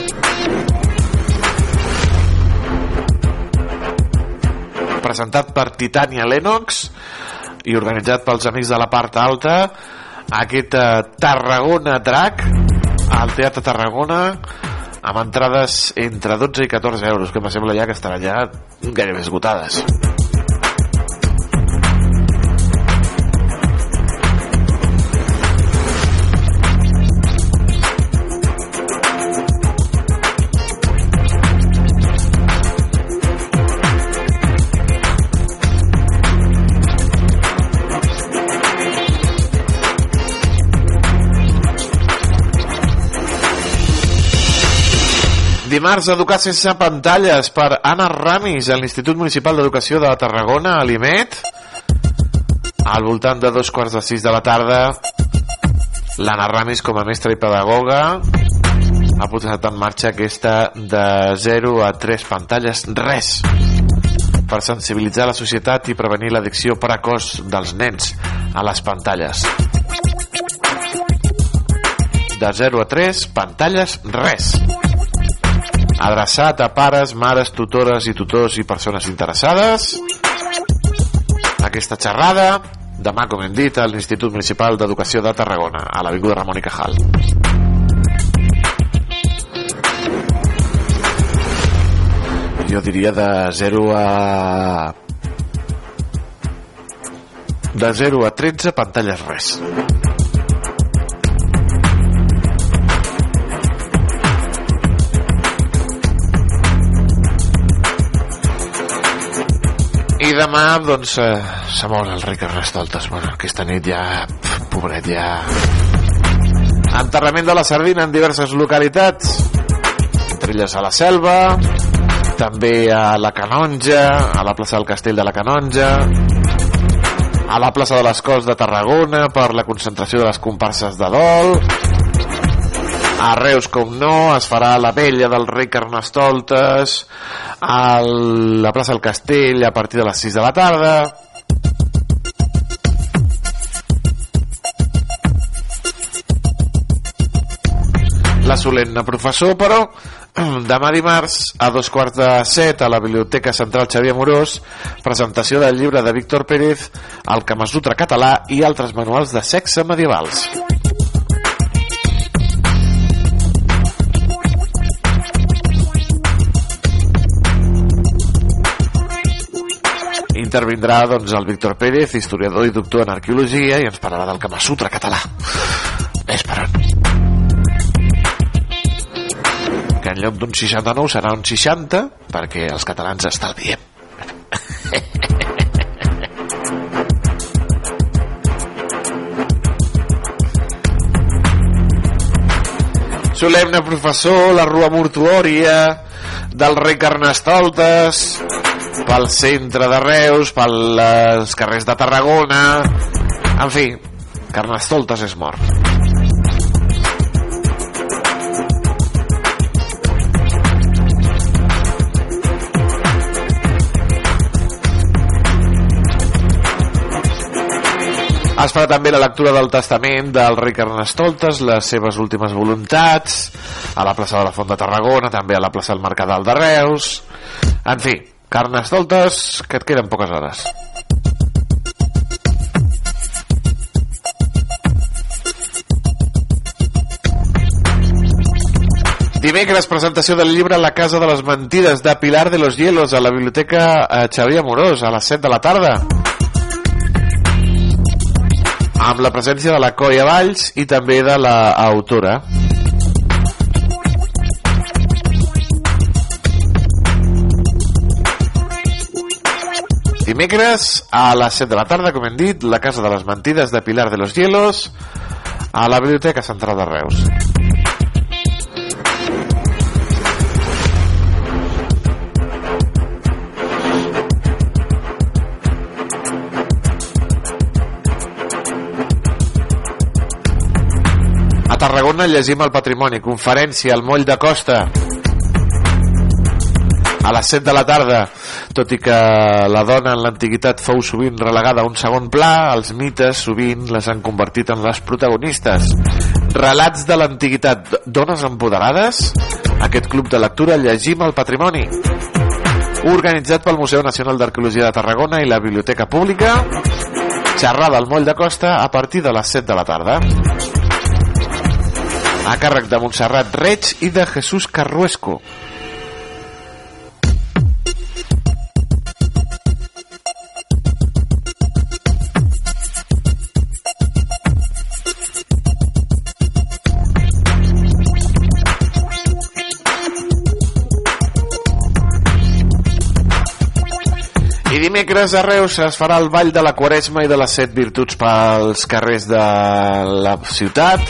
Presentat per Titania Lennox i organitzat pels amics de la part alta aquest eh, Tarragona Drac al Teatre Tarragona amb entrades entre 12 i 14 euros que em sembla ja que estaran ja gairebé esgotades Dimarts, Educar sense pantalles per Anna Ramis a l'Institut Municipal d'Educació de Tarragona, a l'IMET. Al voltant de dos quarts de sis de la tarda, l'Anna Ramis, com a mestra i pedagoga, ha posat en marxa aquesta de 0 a 3 pantalles, res, per sensibilitzar la societat i prevenir l'addicció precoç dels nens a les pantalles. De 0 a 3, pantalles, res adreçat a pares, mares, tutores i tutors i persones interessades. Aquesta xerrada, demà, com hem dit, a l'Institut Municipal d'Educació de Tarragona, a l'Avinguda Ramon i Cajal. Jo diria de 0 a... De 0 a 13, pantalles res. Demà, doncs, eh, se mor el ric Carnestoltes. Bueno, aquesta nit ja, pf, pobret, ja... Enterrament de la sardina en diverses localitats. Entre elles a la Selva, també a la Canonja, a la plaça del Castell de la Canonja, a la plaça de les Cols de Tarragona per la concentració de les comparses de dol, a Reus, com no, es farà la vella del rei Carnestoltes, a la plaça del Castell a partir de les 6 de la tarda, la solemne professor, però demà dimarts a dos quarts de set a la Biblioteca Central Xavier Amorós presentació del llibre de Víctor Pérez El Kamasutra català i altres manuals de sexe medievals intervindrà doncs, el Víctor Pérez, historiador i doctor en arqueologia i ens parlarà del Kamasutra català. Esperant que en lloc d'un 69 serà un 60 perquè els catalans estalviem. Solemne professor la rua mortuòria del rei Carnestoltes pel centre de Reus pels carrers de Tarragona en fi Carnestoltes és mort. Es farà també la lectura del testament del rei Carnestoltes, les seves últimes voluntats, a la plaça de la Font de Tarragona, també a la plaça del Mercadal de Reus... En fi, Carnestoltes, que et queden poques hores. Dimecres, presentació del llibre La casa de les mentides de Pilar de los Hielos a la Biblioteca eh, Xavier Amorós a les 7 de la tarda amb la presència de la Coia Valls i també de la autora. Dimecres a les 7 de la tarda, com hem dit, la Casa de les Mentides de Pilar de los Hielos a la Biblioteca Central de Reus. A Tarragona llegim el patrimoni, conferència al moll de Costa a les 7 de la tarda tot i que la dona en l'antiguitat fou sovint relegada a un segon pla els mites sovint les han convertit en les protagonistes. Relats de l'antiguitat. Dones empoderades? Aquest club de lectura llegim el patrimoni. Organitzat pel Museu Nacional d'Arqueologia de Tarragona i la Biblioteca Pública. Xerrada al moll de Costa a partir de les 7 de la tarda. A càrrec de Montserrat Reig i de Jesús Carruesco. Dimecres a Reus es farà el ball de la Quaresma i de les set virtuts pels carrers de la ciutat.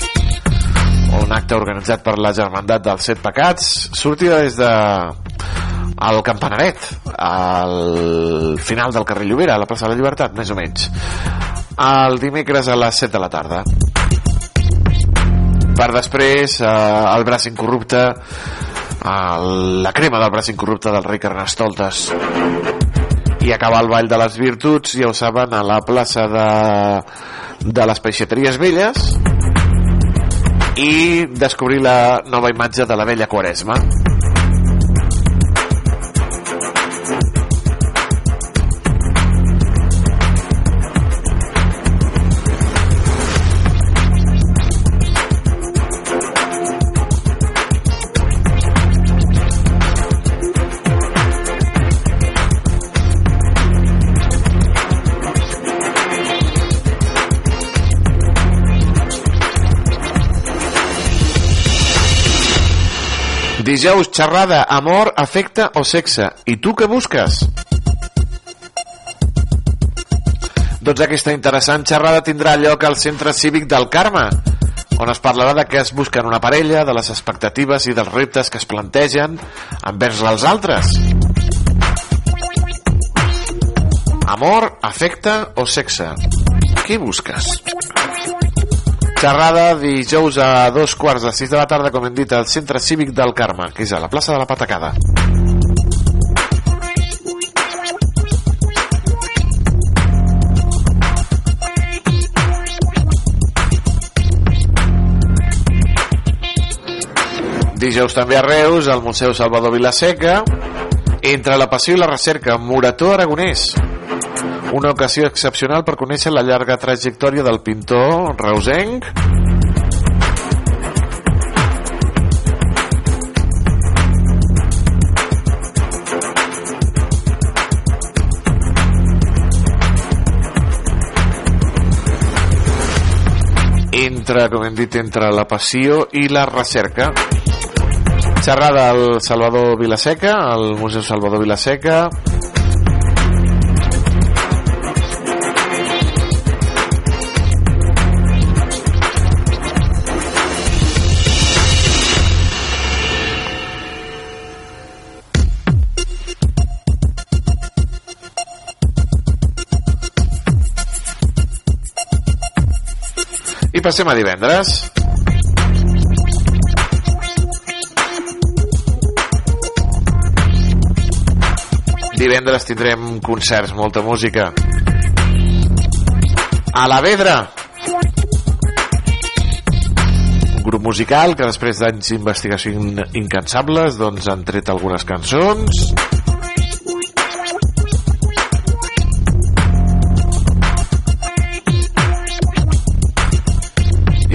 Un acte organitzat per la Germandat dels Set Pecats. Sortida des de al Campaneret al final del carrer Llobera a la plaça de la Llibertat, més o menys. El dimecres a les 7 de la tarda. Per després eh, el braç incorrupte el, la crema del braç incorrupte del rei Carnestoltes i acabar el Ball de les Virtuts ja ho saben a la plaça de, de les Peixateries Velles i descobrir la nova imatge de la vella Quaresma Dijous, xerrada, amor, afecte o sexe. I tu què busques? Doncs aquesta interessant xerrada tindrà lloc al Centre Cívic del Carme, on es parlarà de què es busquen una parella, de les expectatives i dels reptes que es plantegen envers els altres. Amor, afecte o sexe? Què busques? Xerrada dijous a dos quarts de sis de la tarda, com hem dit, al Centre Cívic del Carme, que és a la plaça de la Patacada. Dijous també a Reus, al Museu Salvador Vilaseca, entre la passió i la recerca, Morató Aragonès. Una ocasió excepcional per conèixer la llarga trajectòria del pintor reusenc entre, com hem dit, entre la passió i la recerca. Xerrada al Salvador Vilaseca, al Museu Salvador Vilaseca. Passem a divendres. Divendres tindrem concerts, molta música. A la Vedra. Un grup musical que després d'anys d'investigació in incansables doncs han tret algunes cançons.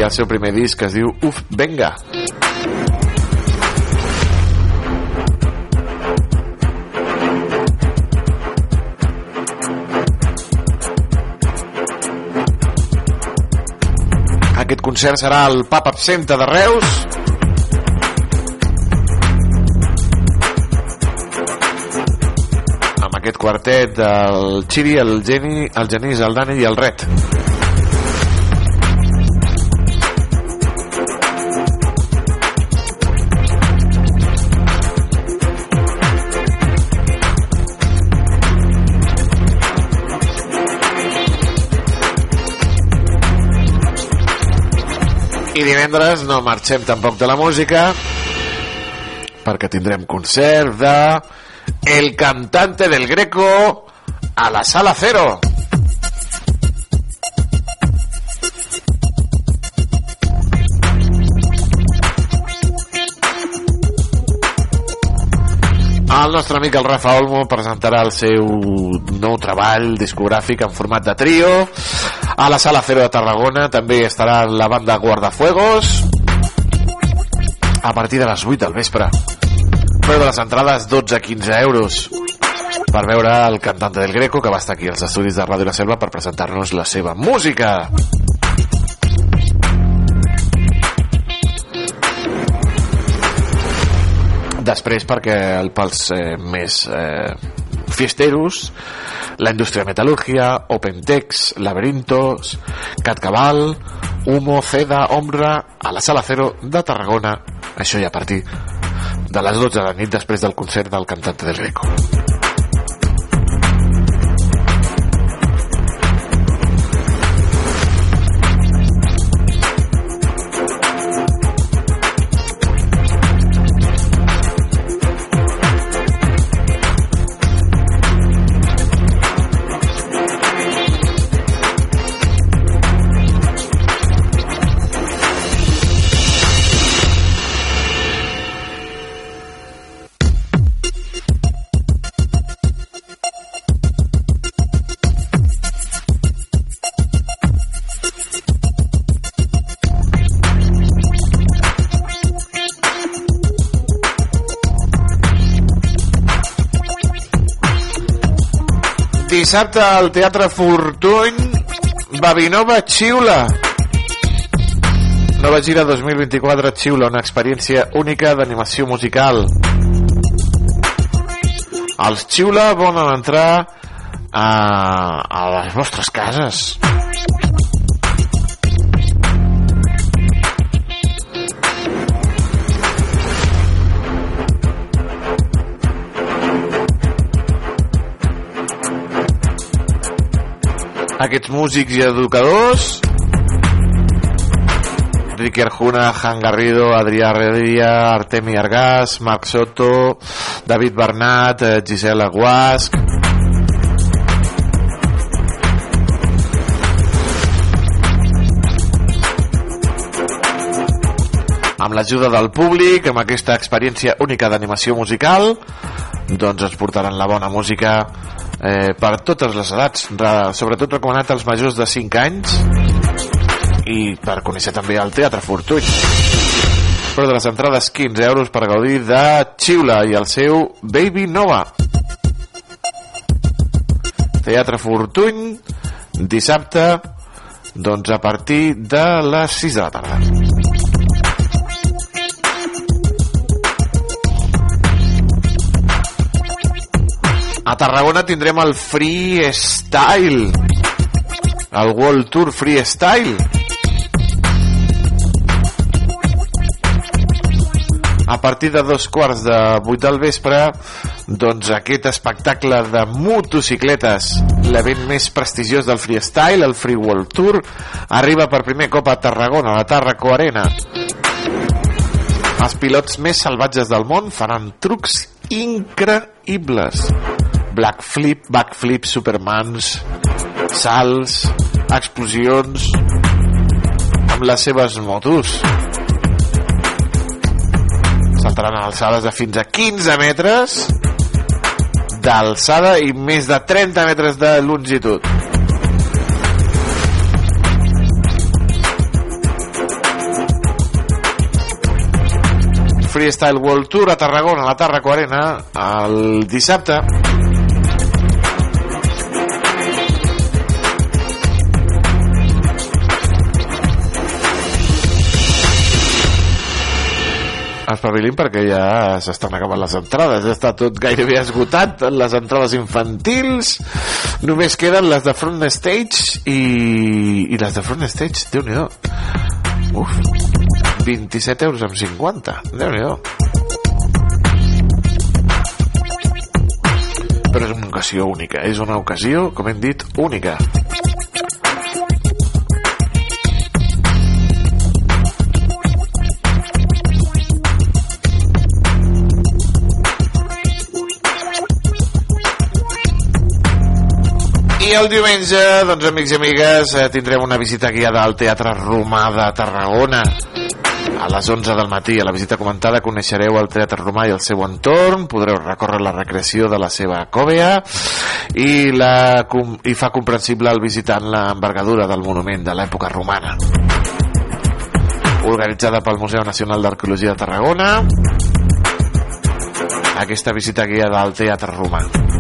I el seu primer disc es diu Uf, venga. Aquest concert serà al Pub Absenta de Reus. Amb aquest quartet del Xiri, el Geni, el Genís, el Dani i el Ret. Divendres no marxem tampoc de la música perquè tindrem concert de El cantante del Greco a la Sala Cero. El nostre amic el Rafa Olmo presentarà el seu nou treball discogràfic en format de trio a la Sala Cero de Tarragona també estarà la banda Guardafuegos. A partir de les 8 del vespre. Preu de les entrades 12-15 euros. Per veure el cantant del Greco que va estar aquí als estudis de Ràdio La Selva per presentar-nos la seva música. Després perquè el, pels eh, més eh, fiesteros la indústria metal·lúrgia, Opentex, Laberintos, Catcabal, Humo, Ceda, Ombra, a la Sala Cero de Tarragona, això ja a partir de les 12 de la nit després del concert del cantant del Greco. Dissabte al Teatre Fortuny Babinova Xiula Nova gira 2024 Xiula, una experiència única d'animació musical. Els Xiula volen entrar a, a les vostres cases. Aquests músics i educadors. Ricky Arjuna, Han Garrido, Adrià Redia, Artemi Argàs, Marc Soto, David Bernat, eh, Gisela Guasc, amb l'ajuda del públic, amb aquesta experiència única d'animació musical, doncs ens portaran la bona música eh, per totes les edats, re, sobretot recomanat als majors de 5 anys i per conèixer també el Teatre Fortuny. Però de les entrades 15 euros per gaudir de Xiula i el seu Baby Nova. Teatre Fortuny, dissabte, doncs a partir de les 6 de la tarda. A Tarragona tindrem el Freestyle, el World Tour Freestyle. A partir de dos quarts de vuit del vespre, doncs aquest espectacle de motocicletes, l'event més prestigiós del freestyle, el Free World Tour, arriba per primer cop a Tarragona, a la Tarraco Arena. Els pilots més salvatges del món faran trucs increïbles. Black flip, backflip, supermans, salts, explosions amb les seves motos. Saltaran a alçades de fins a 15 metres d'alçada i més de 30 metres de longitud. Freestyle World Tour a Tarragona, a la Tarraco Arena, el dissabte. Espavilin perquè ja s'estan acabant les entrades. Ja està tot gairebé esgotat les entrades infantils. Només queden les de front stage i, i les de front stage déu nhi uf 27 euros amb 50 déu nhi però és una ocasió única és una ocasió, com hem dit, única El diumenge, doncs, amics i amigues, eh, tindrem una visita guiada al Teatre Romà de Tarragona. A les 11 del matí, a la visita comentada, coneixereu el Teatre Romà i el seu entorn, podreu recórrer la recreació de la seva còvea i, la, i fa comprensible al visitant l'envergadura del monument de l'època romana. Organitzada pel Museu Nacional d'Arqueologia de Tarragona, aquesta visita guiada al Teatre Romà.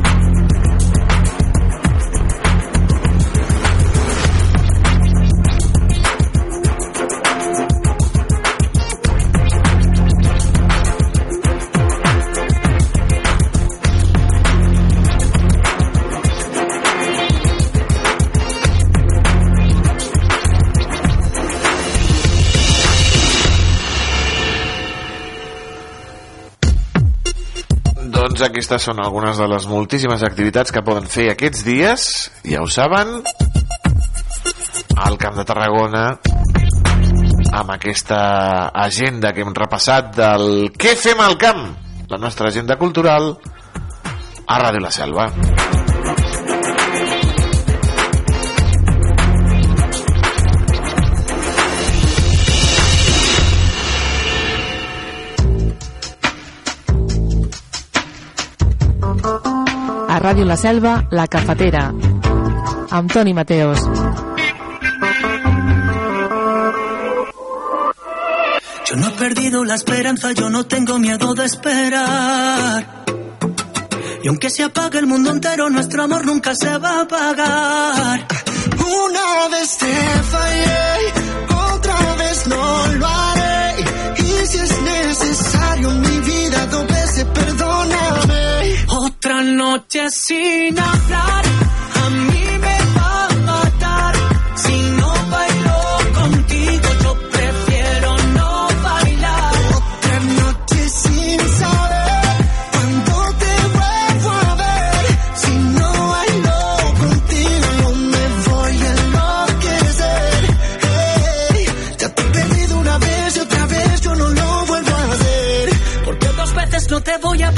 Doncs aquestes són algunes de les moltíssimes activitats que poden fer aquests dies, ja ho saben, al Camp de Tarragona, amb aquesta agenda que hem repassat del Què fem al camp? La nostra agenda cultural a Ràdio La Selva. A Ràdio La Selva, La Cafetera, amb Mateos. Yo no he perdido la esperanza, yo no tengo miedo de esperar. Y aunque se apague el mundo entero, nuestro amor nunca se va a apagar. Una vez te fallé, otra vez no lo haré. Y si es necesario, mi vida noche sin hablar. A mí me va a matar si no bailo contigo. Yo prefiero no bailar. Otra noche sin saber cuando te vuelvo a ver. Si no bailo contigo, yo me voy a enloquecer. Hey, ya te he perdido una vez y otra vez yo no lo vuelvo a hacer. Porque dos veces no te voy a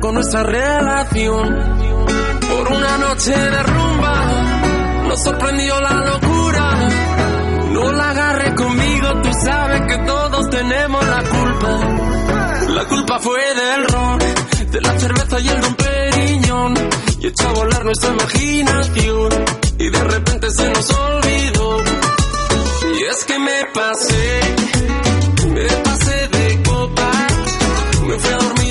con nuestra relación. Por una noche de rumba, nos sorprendió la locura. No la agarre conmigo, tú sabes que todos tenemos la culpa. La culpa fue del ron, de la cerveza y el don Periñón. Y echó a volar nuestra imaginación. Y de repente se nos olvidó. Y es que me pasé, me pasé de copas. Me fui a dormir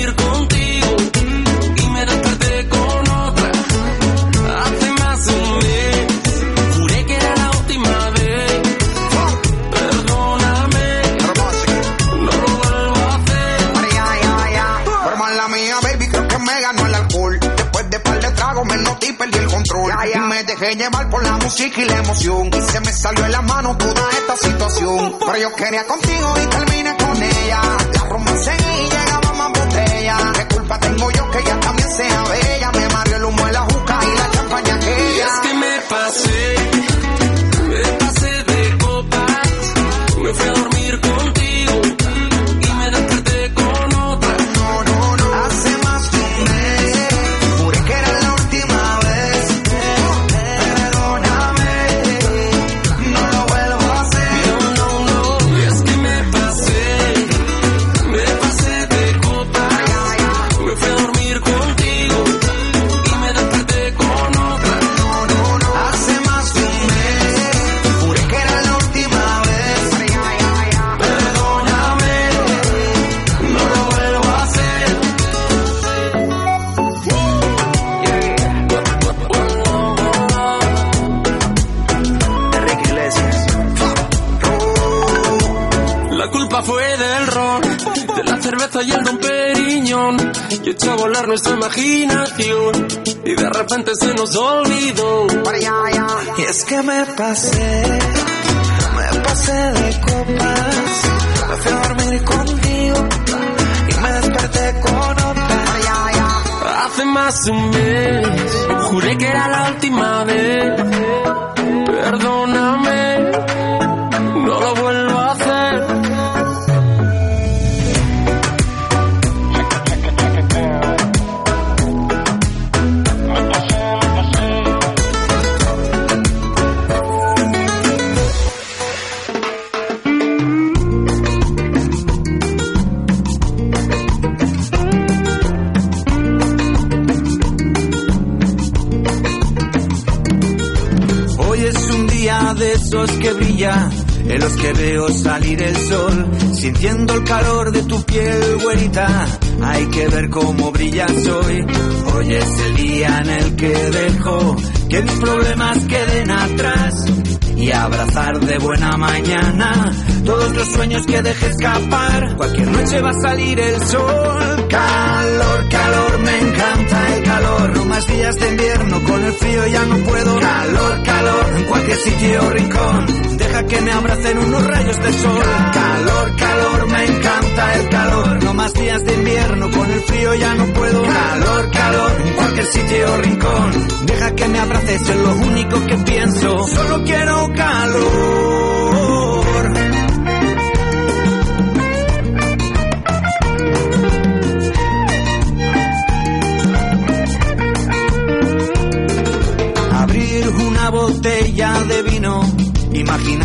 dejé llevar por la música y la emoción. Y se me salió en la mano toda esta situación. Pero yo quería contigo y terminé con ella. La romance y llegaba más botella. ¿Qué culpa tengo yo que ella también sea bella? Me mareó el humo de la juca y la champaña Y aquella. es que me pasé, me pasé de copas. Me fui a dormir Echó a volar nuestra imaginación. Y de repente se nos olvidó. Y es que me pasé, me pasé de copas, me fui a dormir contigo y me desperté con otra. Hace más de un mes, juré que era la última vez. Perdóname, que brilla, en los que veo salir el sol, sintiendo el calor de tu piel, güerita. Hay que ver cómo brillas hoy. Hoy es el día en el que dejo que mis problemas queden atrás y abrazar de buena mañana todos los sueños que dejé escapar. Cualquier noche va a salir el sol. Calor, calor, me encanta el calor. No más días de invierno, con el frío ya no puedo. Calor, calor, en cualquier sitio o rincón. Deja que me abracen unos rayos de sol. Calor, calor, me encanta el calor. No más días de invierno, con el frío ya no puedo. Calor, calor, en cualquier sitio o rincón. Deja que me abraces, es lo único que pienso. Solo quiero calor.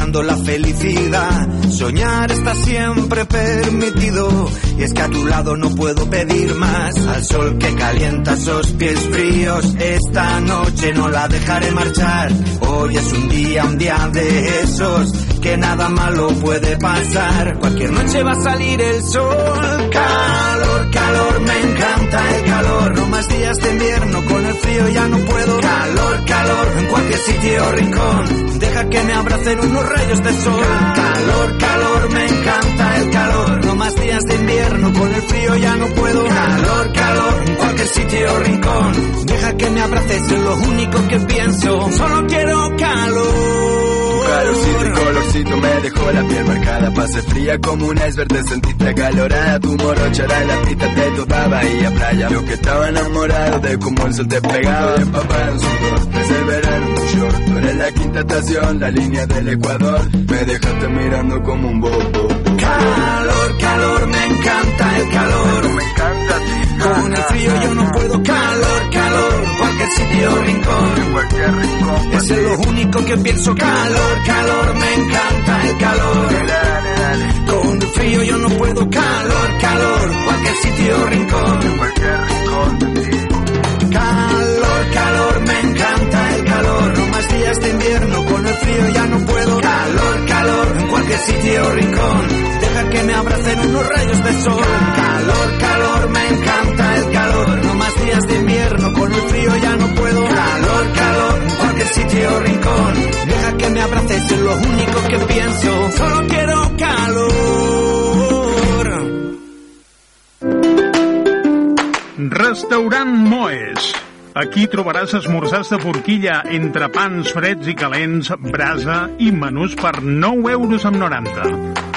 Imaginando la felicidad. Soñar está siempre permitido, y es que a tu lado no puedo pedir más. Al sol que calienta esos pies fríos, esta noche no la dejaré marchar. Hoy es un día, un día de esos, que nada malo puede pasar. Cualquier noche va a salir el sol. Calor, calor, me encanta el calor. No más días de invierno, con el frío ya no puedo. Calor, calor, en cualquier sitio o rincón. Deja que me abracen unos rayos de sol. Calor, calor, me encanta el calor. No más días de invierno, con el frío ya no puedo. Calor, calor, en cualquier sitio o rincón. Deja que me abraces, es lo único que pienso. Solo quiero calor calorcito y colorcito me dejó la piel marcada. Pase fría como un iceberg, te sentiste acalorada. Tu morochara en la pista de toda bahía playa. Yo que estaba enamorado de cómo el sol te pegaba. Y empapado en sudor, desde el verano Tú eres la quinta estación, la línea del Ecuador. Me dejaste mirando como un bobo. Calor, calor, me encanta el calor. Me encanta a ti. Con el frío yo no puedo. Calor, calor, cualquier sitio rincón. Ese es lo único que pienso. Calor, calor, me encanta el calor. Con el frío yo no puedo. Calor, calor, cualquier sitio rincón. Calor, calor, me encanta el calor. No más días de invierno, con el frío ya no puedo. Calor, calor, en cualquier sitio rincón. Que me abracen unos rayos de sol. Calor, calor, me encanta el calor. No más días de invierno, con el frío ya no puedo. Calor, calor, cualquier sitio o rincón. Deja que me abraces, es lo único que pienso. Solo quiero calor. Restaurant Moes. Aquí trobaràs esmorzars de forquilla, entrepans freds i calents, brasa i menús per 9 euros amb 90.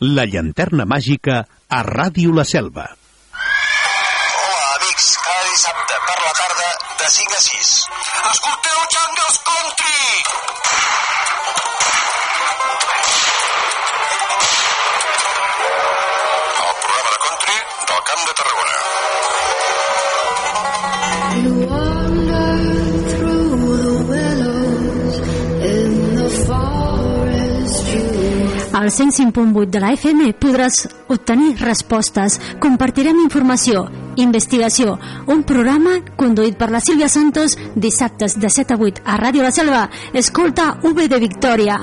la llanterna màgica a Ràdio La Selva. Al 105.8 de la FM podràs obtenir respostes, compartirem informació, investigació, un programa conduït per la Sílvia Santos dissabtes de 7 a 8 a Ràdio La Selva. Escolta V de Victòria.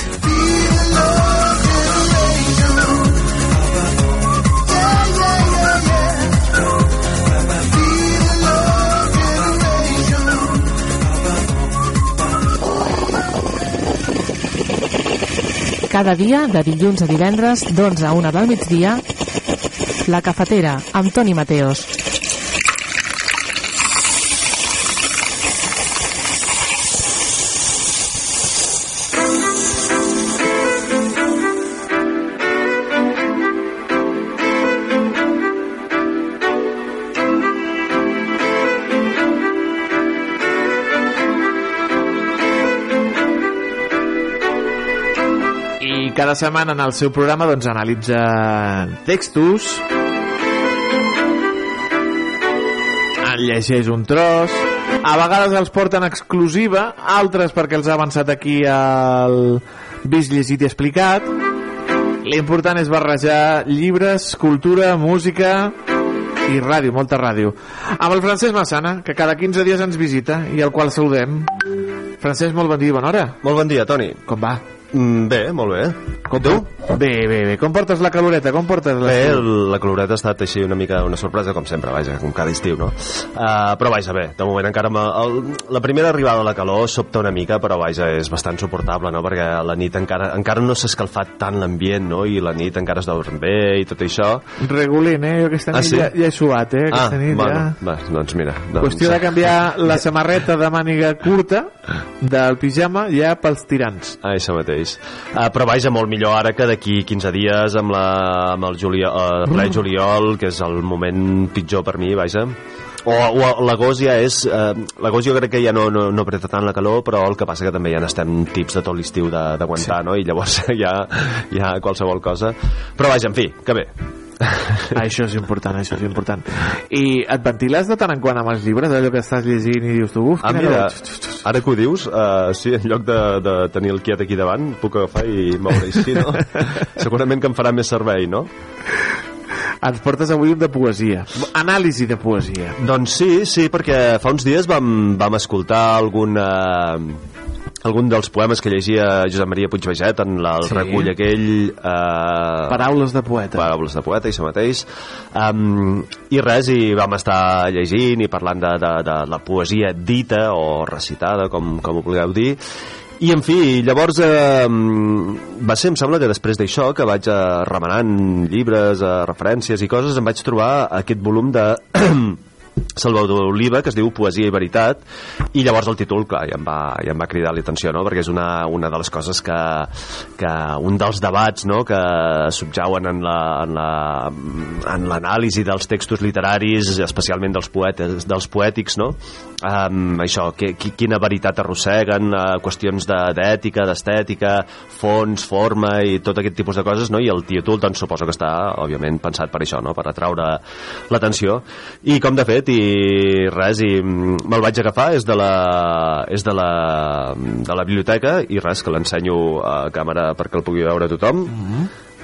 Cada dia, de dilluns a divendres, d'11 a 1 del migdia, La Cafetera, amb Toni Mateos. Cada setmana en el seu programa doncs, analitza textos, en llegeix un tros, a vegades els porten exclusiva, altres perquè els ha avançat aquí el vist, llegit i explicat. L'important és barrejar llibres, cultura, música i ràdio, molta ràdio. Amb el Francesc Massana, que cada 15 dies ens visita i al qual saludem. Francesc, molt bon dia i bona hora. Molt bon dia, Toni. Com va? Mm, bé, molt bé. Com tu? Bé, bé, bé. Com portes la caloreta? Com portes la... Bé, la caloreta ha estat així una mica una sorpresa, com sempre, vaja, com cada estiu, no? Uh, però vaja, bé, de moment encara... El, la primera arribada de la calor sobta una mica, però vaja, és bastant suportable, no? Perquè a la nit encara, encara no s'ha escalfat tant l'ambient, no? I la nit encara es dorm bé i tot això. Regulent, eh? Jo aquesta Ah, nit sí? ja, ja he suat, eh? Ah, Aquesta nit bueno, ja... va, doncs mira. Doncs, Qüestió de canviar la samarreta de màniga curta del pijama ja pels tirants. Ah, això mateix. Uh, però vaja, molt millor ara que d'aquí 15 dies amb, la, amb el juliol, uh, ple Mm. juliol, que és el moment pitjor per mi, vaja. O, o l'agost ja és... Eh, l'agost jo crec que ja no, no, no apreta tant la calor, però el que passa que també ja n'estem tips de tot l'estiu d'aguantar, sí. no? I llavors ja, ja qualsevol cosa. Però vaja, en fi, que bé. Això és important, això és important. I et ventiles de tant en quant amb els llibres, allò que estàs llegint i dius tu, uf, Ah, mira, ara que ho dius, uh, sí, en lloc de, de tenir el quiet aquí davant, puc agafar i moure així, no? Segurament que em farà més servei, no? Ens portes avui un de poesia. Anàlisi de poesia. Doncs sí, sí, perquè fa uns dies vam, vam escoltar algun, eh, algun dels poemes que llegia Josep Maria Puigveget en la, el Sí. recull aquell... Eh, Paraules de poeta. Paraules de poeta, això mateix. Um, I res, i vam estar llegint i parlant de, de, de la poesia dita o recitada, com, com ho vulgueu dir, i, en fi, llavors eh, va ser, em sembla que després d'això, que vaig eh, remenant llibres, eh, referències i coses, em vaig trobar aquest volum de Salvador Oliva, que es diu Poesia i Veritat, i llavors el títol, clar, ja em va, ja em va cridar l'atenció, no?, perquè és una, una de les coses que, que un dels debats, no?, que subjauen en la, en la, en l'anàlisi dels textos literaris, especialment dels poetes, dels poètics, no?, um, això, que, qui- quina veritat arrosseguen, uh, qüestions de- d'ètica, d'estètica, fons, forma i tot aquest tipus de coses, no?, i el títol, doncs, suposo que està, òbviament, pensat per això, no?, per atraure l'atenció. I com de fet, i res, i mm, me'l vaig agafar, és de la, és de la, de la biblioteca, i res, que l'ensenyo a càmera perquè el pugui veure tothom.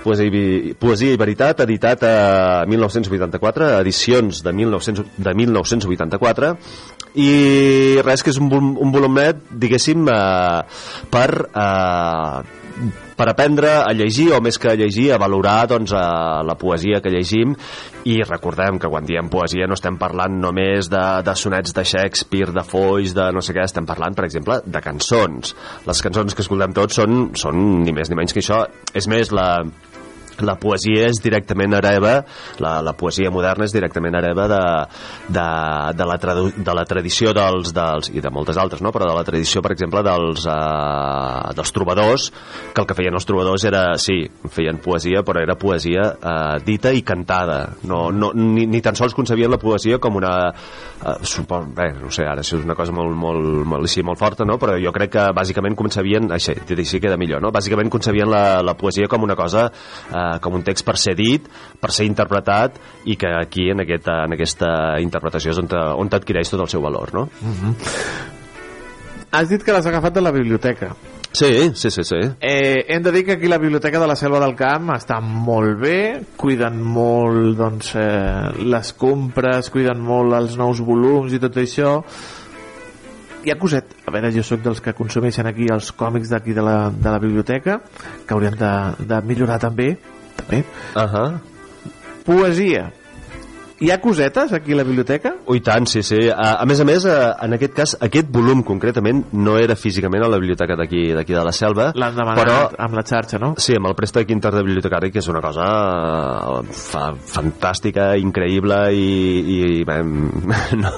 Poesia i, Poesia i Veritat, editat a 1984, edicions de, 1900, de 1984, i res, que és un, un volumet, diguéssim, eh, per... Eh, per aprendre a llegir, o més que a llegir, a valorar doncs, eh, la poesia que llegim i recordem que quan diem poesia no estem parlant només de, de sonets de Shakespeare, de Foix, de no sé què, estem parlant, per exemple, de cançons. Les cançons que escoltem tots són, són ni més ni menys que això. És més, la, la poesia és directament hereva, la, la poesia moderna és directament hereva de, de, de, la, tradu, de la tradició dels, dels, i de moltes altres, no? però de la tradició, per exemple, dels, uh, dels trobadors, que el que feien els trobadors era, sí, feien poesia, però era poesia uh, dita i cantada. No, no, ni, ni tan sols concebien la poesia com una... Uh, supos, bé, no sé, ara això és una cosa molt, molt, molt, així, molt forta, no? però jo crec que bàsicament concebien, així, així queda millor, no? bàsicament concebien la, la poesia com una cosa eh, com un text per ser dit, per ser interpretat i que aquí en, aquest, en aquesta interpretació és on, te- on t'adquireix tot el seu valor, no? Has dit que l'has agafat de la biblioteca. Sí, sí, sí, sí. Eh, hem de dir que aquí la Biblioteca de la Selva del Camp està molt bé, cuiden molt doncs, eh, les compres, cuiden molt els nous volums i tot això. Hi ha coset, a veure, jo sóc dels que consumeixen aquí els còmics d'aquí de, la, de la biblioteca, que haurien de, de millorar també. També. Uh -huh. Poesia. Hi ha cosetes aquí a la biblioteca? Ui, tant, sí, sí. A, a més a més, eh, en aquest cas, aquest volum concretament no era físicament a la biblioteca d'aquí d'aquí de la Selva, L'han demanat però amb la xarxa, no? Sí, amb el préstec interbibliotecari, que és una cosa eh, fa, fantàstica, increïble i, i bé, no,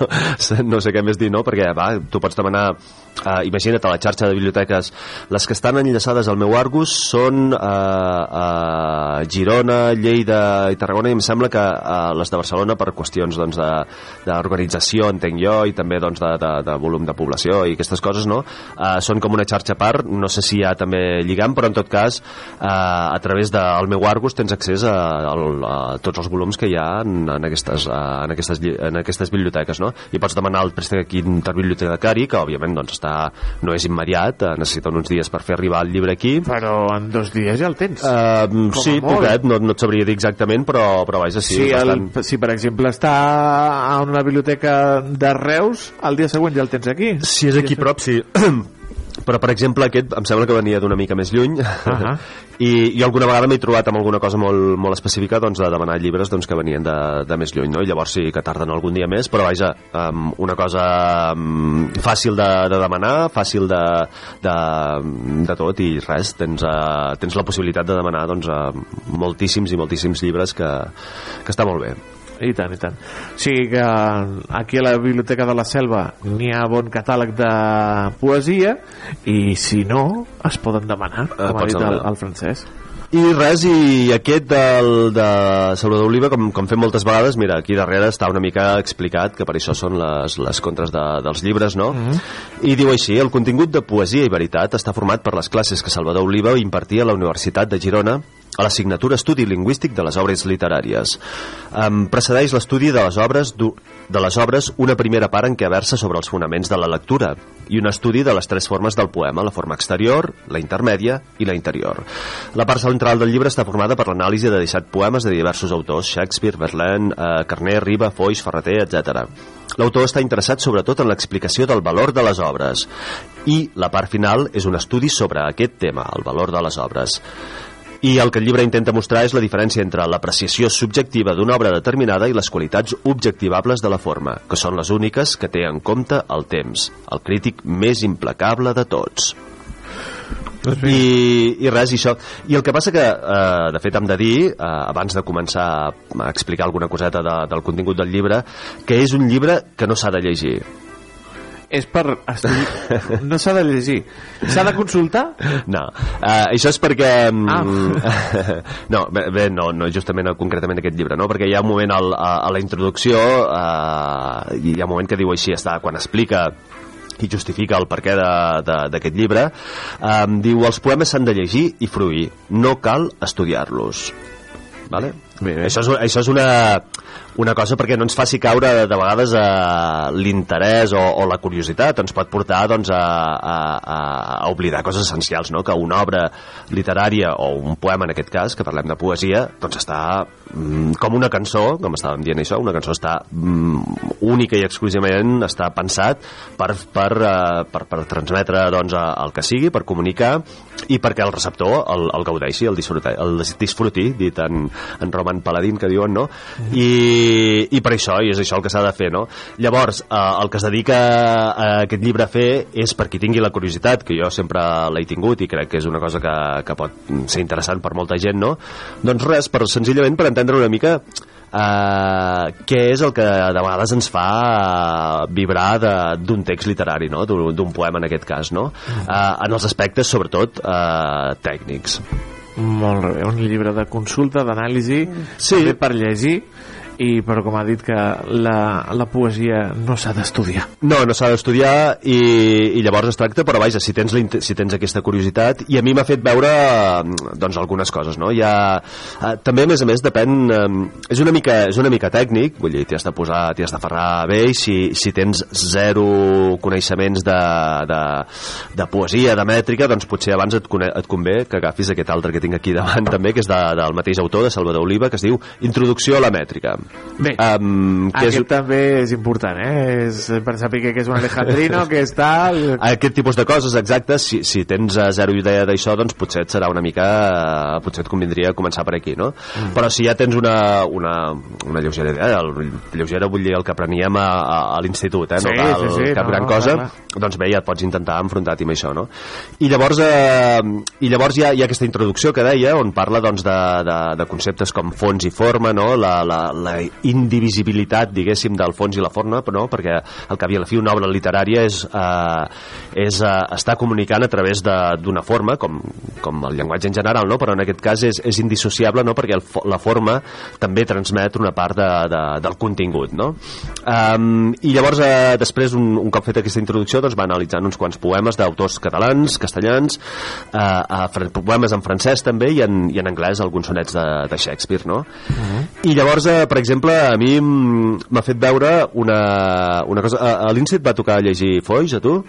no sé què més dir, no? Perquè va, tu pots demanar Uh, imagina't a la xarxa de biblioteques les que estan enllaçades al meu Argus són uh, uh, Girona, Lleida i Tarragona i em sembla que uh, les de Barcelona per qüestions doncs, de- d'organització entenc jo i també doncs, de, de, de volum de població i aquestes coses no? uh, són com una xarxa a part no sé si hi ha també lligam però en tot cas uh, a través del meu Argus tens accés a, a, a tots els volums que hi ha en, en, aquestes, uh, en, aquestes, en aquestes biblioteques no? i pots demanar el préstec aquí interbibliotecari que òbviament doncs, està, no és immediat eh, necessiten uns dies per fer arribar el llibre aquí però en dos dies ja el tens uh, Com sí, poquet, no, no et sabria dir exactament però, però vaja, sí, si, el, bastant... si per exemple, està a una biblioteca de Reus, el dia següent ja el tens aquí. Si és aquí prop, sí. Però, per exemple, aquest em sembla que venia d'una mica més lluny Ahà. i, i alguna vegada m'he trobat amb alguna cosa molt, molt específica doncs, de demanar llibres doncs, que venien de, de més lluny, no? I llavors sí que tarden algun dia més, però vaja, um, una cosa um, fàcil de, de demanar, fàcil de, de, de tot i res, tens, uh, tens la possibilitat de demanar doncs, uh, moltíssims i moltíssims llibres que, que està molt bé. I tant, i tant. O sigui que aquí a la Biblioteca de la Selva n'hi ha bon catàleg de poesia i si no, es poden demanar, com ha pots dit el, el francès. I res, i aquest del, de Salvador Oliva, com, com fem moltes vegades, mira, aquí darrere està una mica explicat, que per això són les, les contres de, dels llibres, no? I diu així, el contingut de poesia i veritat està format per les classes que Salvador Oliva impartia a la Universitat de Girona a l'assignatura Estudi Lingüístic de les Obres Literàries. Um, precedeix l'estudi de les obres de les obres una primera part en què versa sobre els fonaments de la lectura i un estudi de les tres formes del poema, la forma exterior, la intermèdia i la interior. La part central del llibre està formada per l'anàlisi de 17 poemes de diversos autors, Shakespeare, Verlaine, eh, Carner, Riba, Foix, Ferreter, etc. L'autor està interessat sobretot en l'explicació del valor de les obres i la part final és un estudi sobre aquest tema, el valor de les obres. I el que el llibre intenta mostrar és la diferència entre l'apreciació subjectiva d'una obra determinada i les qualitats objectivables de la forma, que són les úniques que té en compte el temps, el crític més implacable de tots. I, i res, i això. I el que passa que, eh, de fet hem de dir eh, abans de començar a explicar alguna coseta de, del contingut del llibre que és un llibre que no s'ha de llegir És per... estudiar- No s'ha de llegir. S'ha de consultar? No, uh, això és perquè... Ah. no, bé, bé, no, no justament concretament aquest llibre, no? perquè hi ha un moment al, a, a la introducció, uh, hi ha un moment que diu així, està, quan explica i justifica el perquè d'aquest llibre, um, diu els poemes s'han de llegir i fruir, no cal estudiar-los. Vale? Bé, bé. Això, és, això és una, una cosa perquè no ens faci caure de vegades a l'interès o, o la curiositat ens pot portar doncs, a, a, a, oblidar coses essencials no? que una obra literària o un poema en aquest cas, que parlem de poesia doncs està mm, com una cançó com estàvem dient això, una cançó està mm, única i exclusivament està pensat per, per, uh, per, per transmetre doncs, el que sigui, per comunicar i perquè el receptor el, el gaudeixi, el disfruti, el disfruti dit en, en Roman Paladín que diuen, no? I, i per això, i és això el que s'ha de fer, no? Llavors, eh, el que es dedica a aquest llibre a fer és per qui tingui la curiositat, que jo sempre l'he tingut i crec que és una cosa que, que pot ser interessant per molta gent, no? Doncs res, per, senzillament per entendre una mica eh, què és el que de vegades ens fa eh, vibrar d'un text literari, no? d'un poema en aquest cas, no? Eh, en els aspectes, sobretot, eh, tècnics. Molt bé, un llibre de consulta, d'anàlisi, sí. també per llegir, i però com ha dit que la, la poesia no s'ha d'estudiar. No, no s'ha d'estudiar i, i llavors es tracta, però vaja, si tens, si tens aquesta curiositat, i a mi m'ha fet veure doncs algunes coses, no? Ha, eh, també, a més a més, depèn... Eh, és, una mica, és una mica tècnic, vull dir, t'hi has de posar, t'hi has d'aferrar bé, i si, si tens zero coneixements de, de, de poesia, de mètrica, doncs potser abans et, et convé que agafis aquest altre que tinc aquí davant també, que és de, del mateix autor, de Salvador Oliva, que es diu Introducció a la mètrica. Bé, um, que Aquest és, també és important, eh? És per saber que és un alejandrino, que és tal... aquest tipus de coses, exacte, si, si tens eh, zero idea d'això, doncs potser et serà una mica... eh, potser et convindria començar per aquí, no? Mm. Però si ja tens una, una, una lleugera idea, el, lleugera vull dir el que apreníem a, a, a l'institut, eh? Sí, no cal sí, sí, cap no, gran no, cosa, clar, doncs bé, ja et pots intentar enfrontar-t'hi amb això, no? I llavors, eh, i llavors hi ha, hi ha aquesta introducció que deia, on parla doncs, de, de, de conceptes com fons i forma, no? la, la, la indivisibilitat, diguéssim, del fons i la forma, però no? perquè al cap i a la fi una obra literària és, eh, és eh, estar comunicant a través de- d'una forma, com, com el llenguatge en general, no? però en aquest cas és, és indissociable no? perquè el, la forma també transmet una part de, de, del contingut. No? Um, I llavors, eh, després, un, un cop feta aquesta introducció, doncs, va analitzant uns quants poemes d'autors catalans, castellans, eh, a, poemes en francès també i en, i en anglès alguns sonets de, de Shakespeare, no? I llavors, eh, per exemple, a mi m'ha fet veure una, una cosa... A, a l'Institut va tocar llegir Foix, a tu?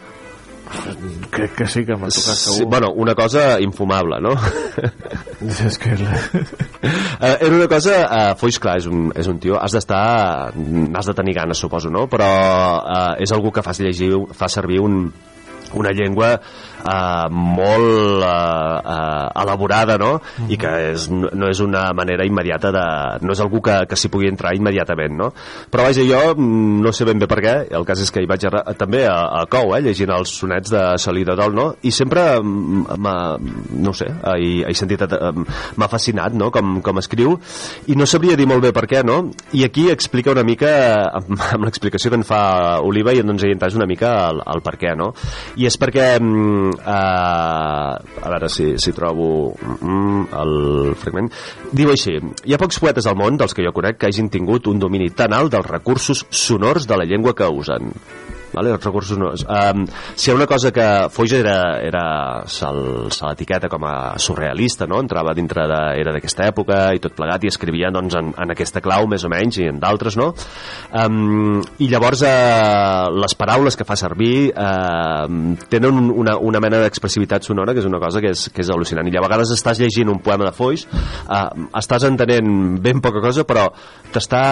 Crec que sí que m'ha tocat Sí, segur. bueno, una cosa infumable, no? És que... Eh, era una cosa, uh, Foix, clar, és un, és un tio, has d'estar, has de tenir ganes, suposo, no? Però uh, és algú que fa, llegir, fa servir un, una llengua uh, molt uh, uh, elaborada, no? I que és, no no és una manera immediata de... no és algú que, que s'hi pugui entrar immediatament, no? Però vaja, jo mm, no sé ben bé per què, el cas és que hi vaig a, també a, a Cou, eh, llegint els sonets de Salí de Dol, no? I sempre mm, m'ha, no sé, he, he sentit, eh, m'ha fascinat, no?, com, com escriu, i no sabria dir molt bé per què, no? I aquí explica una mica, amb, amb l'explicació que en fa Oliva, i doncs he entès una mica el, el per què, no? I és perquè, mm, eh, a veure si, si trobo mm, el fragment, diu així, hi ha pocs poetes al món, dels que jo conec, que hagin tingut un domini tan alt dels recursos sonors de la llengua que usen. Vale, els recursos no. Um, si hi ha una cosa que Foix era, era se l'etiqueta com a surrealista, no? entrava dintre de, era d'aquesta època i tot plegat i escrivia doncs, en, en aquesta clau més o menys i en d'altres no? Um, i llavors uh, les paraules que fa servir uh, tenen un- una, una mena d'expressivitat sonora que és una cosa que és, que és al·lucinant i a vegades estàs llegint un poema de Foix uh, estàs entenent ben poca cosa però t'està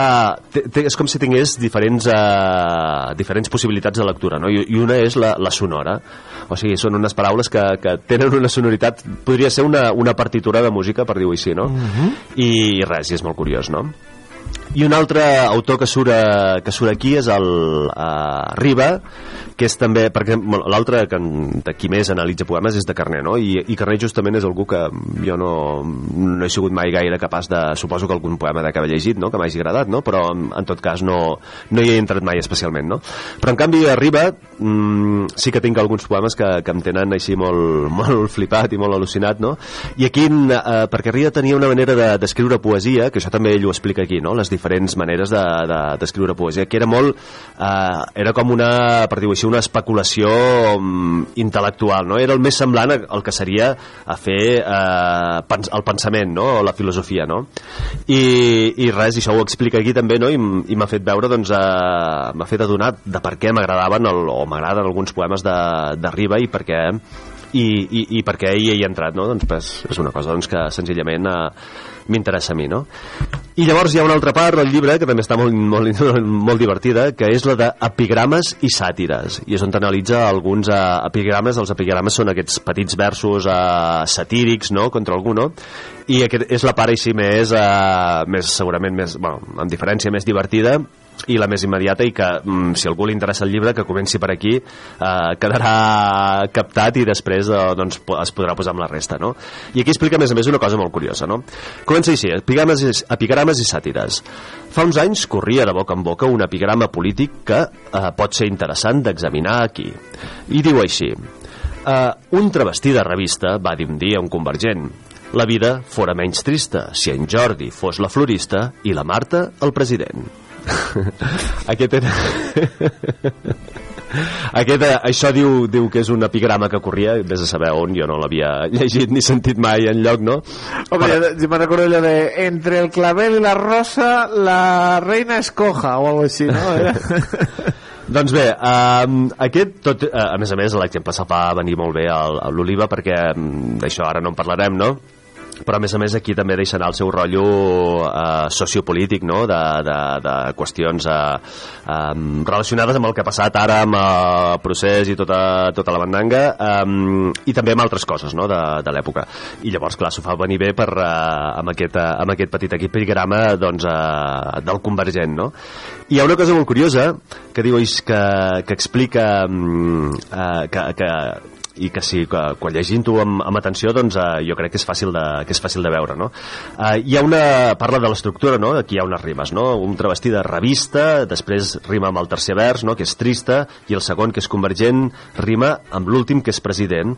és com si tingués diferents uh, diferents possibilitats de lectura no? I, i una és la, la sonora o sigui, són unes paraules que, que tenen una sonoritat podria ser una, una partitura de música per dir-ho així no? I res, i és molt curiós no? I un altre autor que surt, que surt aquí és el uh, Riba, que és també, perquè l'altre de qui més analitza poemes és de Carner, no? I, i Carner justament és algú que jo no, no he sigut mai gaire capaç de... Suposo que algun poema de que haver llegit, no?, que m'hagi agradat, no? Però en, tot cas no, no hi he entrat mai especialment, no? Però en canvi a Riba mm, sí que tinc alguns poemes que, que em tenen així molt, molt flipat i molt al·lucinat, no? I aquí, eh, perquè Riba tenia una manera de- d'escriure poesia, que això també ell ho explica aquí, no? Les diferents maneres d'escriure de, d'escriure poesia, que era molt... Eh, era com una, per dir-ho així, una especulació mm, intel·lectual, no? Era el més semblant al que seria a fer eh, pens el pensament, no? O la filosofia, no? I, i res, això ho explica aquí també, no? I, i m'ha fet veure, doncs, eh, m'ha fet adonar de per què m'agradaven o m'agraden alguns poemes de, de Riba i per què i, i, i per què hi he entrat, no? Doncs pues, és una cosa doncs, que senzillament eh, m'interessa a mi, no? I llavors hi ha una altra part del llibre que també està molt, molt, molt divertida, que és la d'epigrames i sàtires. I és on t'analitza alguns eh, epigrames. Els epigrames són aquests petits versos eh, satírics, no?, contra algú, no? I aquest és la part així més, eh, més segurament més, bueno, amb diferència més divertida i la més immediata i que mm, si algú li interessa el llibre que comenci per aquí eh, quedarà captat i després eh, doncs, es podrà posar amb la resta no? i aquí explica a més a més una cosa molt curiosa no? comença així, epigrames, i- epigrames i sàtires fa uns anys corria de boca en boca un epigrama polític que eh, pot ser interessant d'examinar aquí i diu així eh, un travestí de revista va dir un dia un convergent la vida fora menys trista si en Jordi fos la florista i la Marta el president aquest era... Aquest, eh, això diu, diu que és un epigrama que corria, vés a saber on, jo no l'havia llegit ni sentit mai en lloc, no? Hombre, yo, yo me recuerdo yo de entre el clavel y la rosa, la reina escoja o algo así, ¿no? Era- Doncs bé, um, aquest, tot, uh, a més a més, l'exemple se fa venir molt bé al- a l'Oliva perquè um, d'això ara no en parlarem, no? Però a més a més aquí també deixa anar el seu rotllo eh, sociopolític no? de, de, de qüestions eh, eh, relacionades amb el que ha passat ara amb el procés i tota, tota la bandanga eh, i també amb altres coses no? de, de l'època i llavors clar s'ho fa venir bé per, eh, amb, aquest, eh, amb aquest petit epigrama doncs, eh, del convergent no? hi ha una cosa molt curiosa que diu és que, que explica eh, que, que i que sí, que quan llegint-ho amb, amb atenció doncs eh, jo crec que és fàcil de, que és fàcil de veure no? eh, hi ha una, parla de l'estructura no? aquí hi ha unes rimes, no? un travestí de revista després rima amb el tercer vers no? que és trista, i el segon que és convergent rima amb l'últim que és president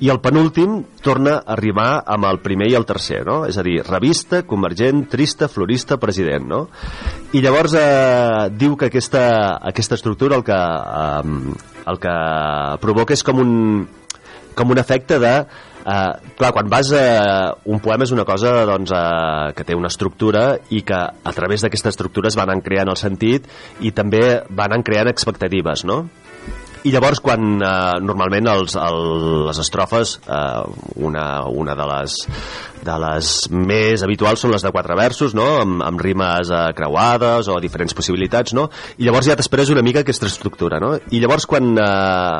i el penúltim torna a rimar amb el primer i el tercer, no? És a dir, revista, convergent, trista, florista, president, no? I llavors eh, diu que aquesta, aquesta estructura el que, eh, el que provoca és com un, com un efecte de Uh, clar, quan vas a un poema és una cosa doncs, uh, que té una estructura i que a través d'aquesta estructura es van creant el sentit i també van creant expectatives no? I llavors quan eh, normalment els, el, les estrofes eh, una, una de les de les més habituals són les de quatre versos, no? amb, amb rimes eh, creuades o diferents possibilitats, no? i llavors ja t'esperes una mica aquesta estructura. No? I llavors quan eh,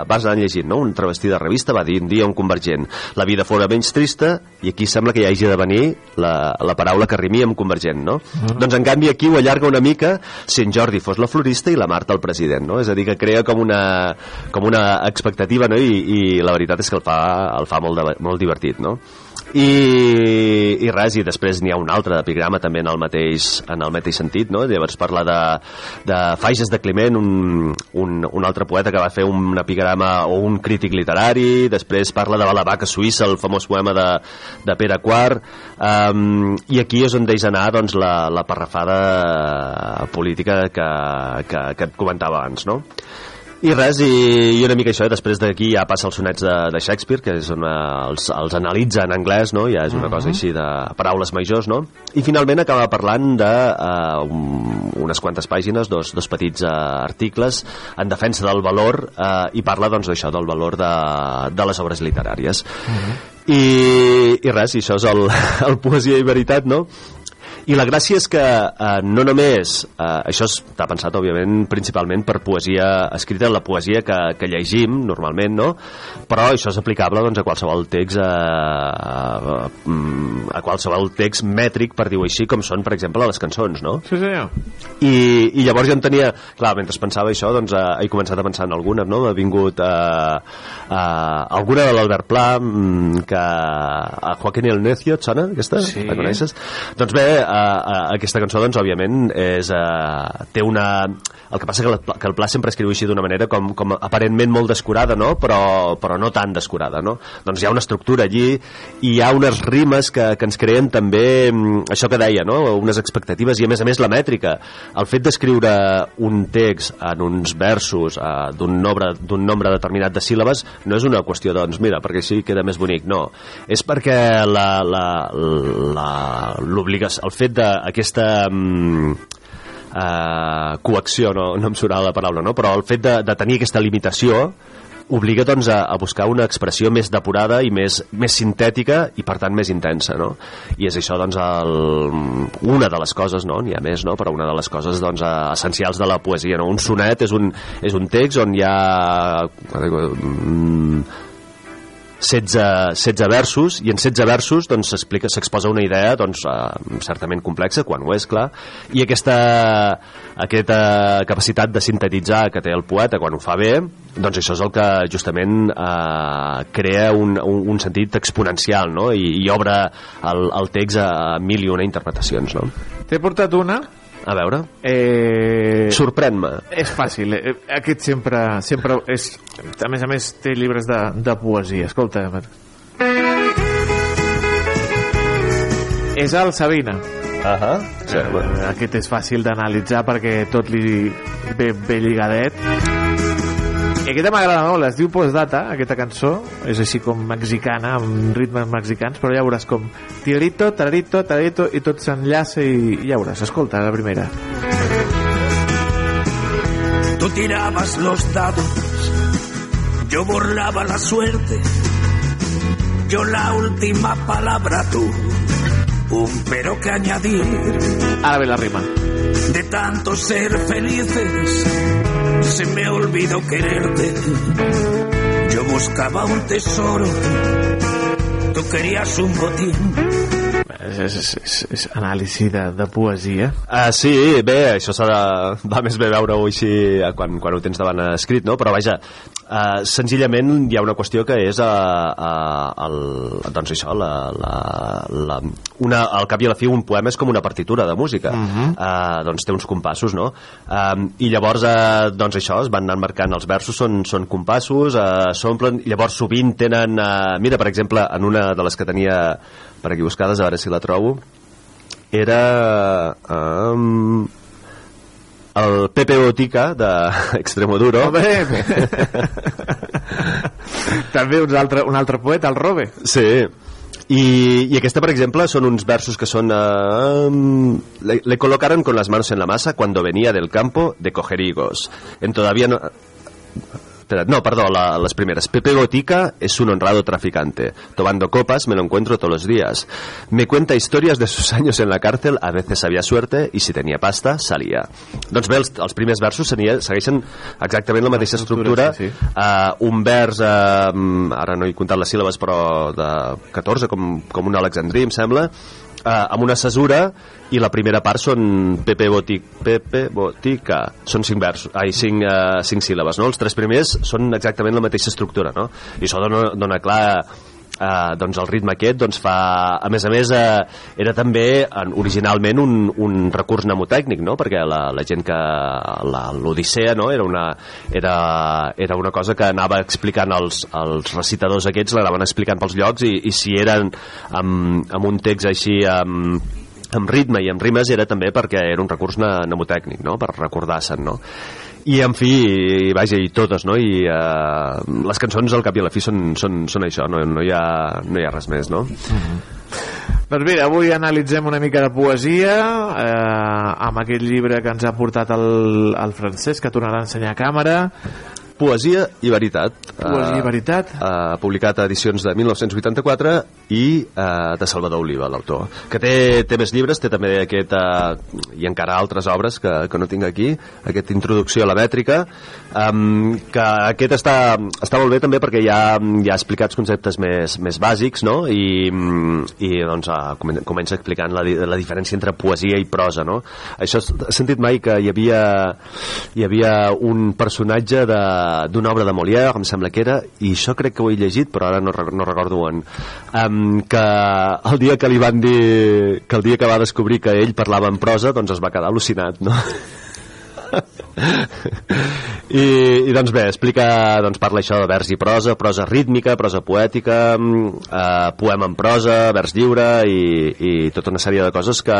vas anar llegint no? un travestí de revista va dir un dia un convergent la vida fora menys trista i aquí sembla que hi hagi de venir la, la paraula que rimi amb convergent. No? Mhm. Doncs en canvi aquí ho allarga una mica si en Jordi fos la florista i la Marta el president. No? És a dir, que crea com una, com una expectativa no? I, i la veritat és que el fa, el fa molt, de, molt divertit. No? I, i res, i després n'hi ha un altre d'epigrama també en el mateix, en el mateix sentit, no? Llavors parla de, de Fages de Climent, un, un, un altre poeta que va fer un epigrama o un crític literari, després parla de la vaca suïssa, el famós poema de, de Pere IV, um, i aquí és on deixa anar doncs, la, la parrafada política que, que, que et comentava abans, no? I res, i, i una mica això, i després d'aquí ja passa els sonets de, de Shakespeare, que és on eh, els, els analitza en anglès, no? ja és una cosa així de paraules majors, no? I finalment acaba parlant de uh, un, unes quantes pàgines, dos, dos petits uh, articles en defensa del valor, uh, i parla doncs d'això, del valor de, de les obres literàries. I, i res, i això és el, el poesia i veritat, no? I la gràcia és que eh, no només, eh, això està pensat òbviament principalment per poesia escrita, la poesia que, que llegim normalment, no? però això és aplicable doncs, a qualsevol text eh, a, a qualsevol text mètric, per dir-ho així, com són, per exemple, les cançons, no? Sí, senyor. I, i llavors jo en tenia, clar, mentre pensava això, doncs eh, he començat a pensar en algunes, no? M'ha vingut eh, eh, alguna de l'Albert Pla, mm, que a Joaquín el Necio, et sona aquesta? Sí. La coneixes? Doncs bé, eh, eh, aquesta cançó, doncs, òbviament, és, eh, té una... El que passa que, la, que el Pla sempre escriu així d'una manera com, com aparentment molt descurada, no? Però, però no tan descurada, no? Doncs hi ha una estructura allí i hi ha unes rimes que, que ens creen també mm, això que deia, no? Unes expectatives i a més a més la mètrica. El fet d'escriure un text en uns versos eh, d'un nombre, nombre determinat de síl·labes no és una qüestió, doncs, mira, perquè així queda més bonic, no. És perquè la, la, la, el fet d'aquesta mm, eh, coacció, no, no em surt la paraula, no? però el fet de, de tenir aquesta limitació obliga doncs, a, a buscar una expressió més depurada i més, més sintètica i per tant més intensa no? i és això doncs, el, una de les coses no? n'hi ha més no? però una de les coses doncs, essencials de la poesia no? un sonet és un, és un text on hi ha mm, 16, 16 versos i en 16 versos doncs, s'explica s'exposa una idea doncs, eh, certament complexa, quan ho és, clar, i aquesta, aquesta capacitat de sintetitzar que té el poeta quan ho fa bé, doncs això és el que justament eh, crea un, un, un sentit exponencial no? I, i obre el, el text a mil i una interpretacions. No? T'he portat una a veure. Eh... Sorprèn-me. És fàcil. Eh, Aquest sempre, sempre és... A més a més, té llibres de, de poesia. Escolta. És el Sabina. Uh -huh. sí, eh, aquest és fàcil d'analitzar perquè tot li ve, ve lligadet. I aquesta m'agrada molt, es diu Postdata, aquesta cançó, és així com mexicana, amb ritmes mexicans, però ja veuràs com tirarito, tararito, tararito, i tot s'enllaça i ja veuràs. Escolta, la primera. Tú tirabas los dados, yo burlaba la suerte, yo la última palabra tú, un pero que añadir. Ara ve la rima. De tanto ser felices, se me olvidó quererte. Yo buscaba un tesoro, tú querías un botín. És, és, és, és anàlisi de, de poesia. Uh, sí, bé, això s'ha de... va més bé veure-ho així eh, quan, quan ho tens davant escrit, no? Però vaja, uh, senzillament hi ha una qüestió que és uh, uh, el, doncs això, la, la, la, una, al cap i a la fi un poema és com una partitura de música. Uh -huh. uh, doncs té uns compassos, no? Uh, I llavors, uh, doncs això, es van anar marcant els versos, són, són compassos, uh, s'omplen, llavors sovint tenen... Uh, mira, per exemple, en una de les que tenia per aquí buscades, a veure si la trobo era um, el Pepe Botica d'Extremoduro Home! També un altre, un altre poeta, el Robe. Sí, i, i aquesta, per exemple, són uns versos que són... Uh, le, le colocaron con las manos en la masa cuando venía del campo de coger higos. En todavía no... espera't, no, perdó, la- las primeras. Pepe Botica es un honrado traficante. Tomando copas me lo encuentro todos los días. Me cuenta historias de sus años en la cárcel, a veces había suerte y si tenía pasta, salía. Doncs bé, els, els primers versos senia- segueixen exactament la mateixa estructura. sí, sí. Uh, un vers, uh, ara no he comptat les síl·labes, però de 14, com, com un alexandrí, em sembla, uh, amb una cesura i la primera part són Pepe, Botic, Pepe Botica són cinc versos, ai, cinc, uh, cinc síl·labes no? els tres primers són exactament la mateixa estructura no? i això dona, dona clar Uh, doncs el ritme aquest doncs fa, a més a més uh, era també en, originalment un, un recurs mnemotècnic no? perquè la, la gent que l'Odissea no? era, una, era, era una cosa que anava explicant els, els recitadors aquests l'anaven explicant pels llocs i, i si eren amb, amb un text així amb, amb ritme i amb rimes era també perquè era un recurs ne- mnemotècnic no? per recordar-se'n no? I en fi, i, vaja, i totes no? i uh, les cançons al cap i a la fi són, són, són això, no, no, hi ha, no hi ha res més no? Doncs mira, avui analitzem una mica de poesia eh, amb aquest llibre que ens ha portat el, el Francesc, que tornarà a ensenyar a càmera. Poesia i veritat. Poesia i veritat. Uh, publicat a edicions de 1984 i uh, de Salvador Oliva, l'autor. Que té, té més llibres, té també aquest, uh, i encara altres obres que, que no tinc aquí, aquesta introducció a la mètrica, um, que aquest està, està molt bé també perquè ha, hi ha explicats conceptes més, més bàsics, no? I, i doncs comen- comença explicant la, la diferència entre poesia i prosa, no? Això has sentit mai que hi havia, hi havia un personatge de d'una obra de Molière, em sembla que era, i això crec que ho he llegit, però ara no, no recordo on, um, que el dia que li van dir, que el dia que va descobrir que ell parlava en prosa, doncs es va quedar al·lucinat, no? I, i doncs bé, explica, doncs parla això de vers i prosa, prosa rítmica, prosa poètica, mm, eh, poema en prosa, vers lliure i, i tota una sèrie de coses que,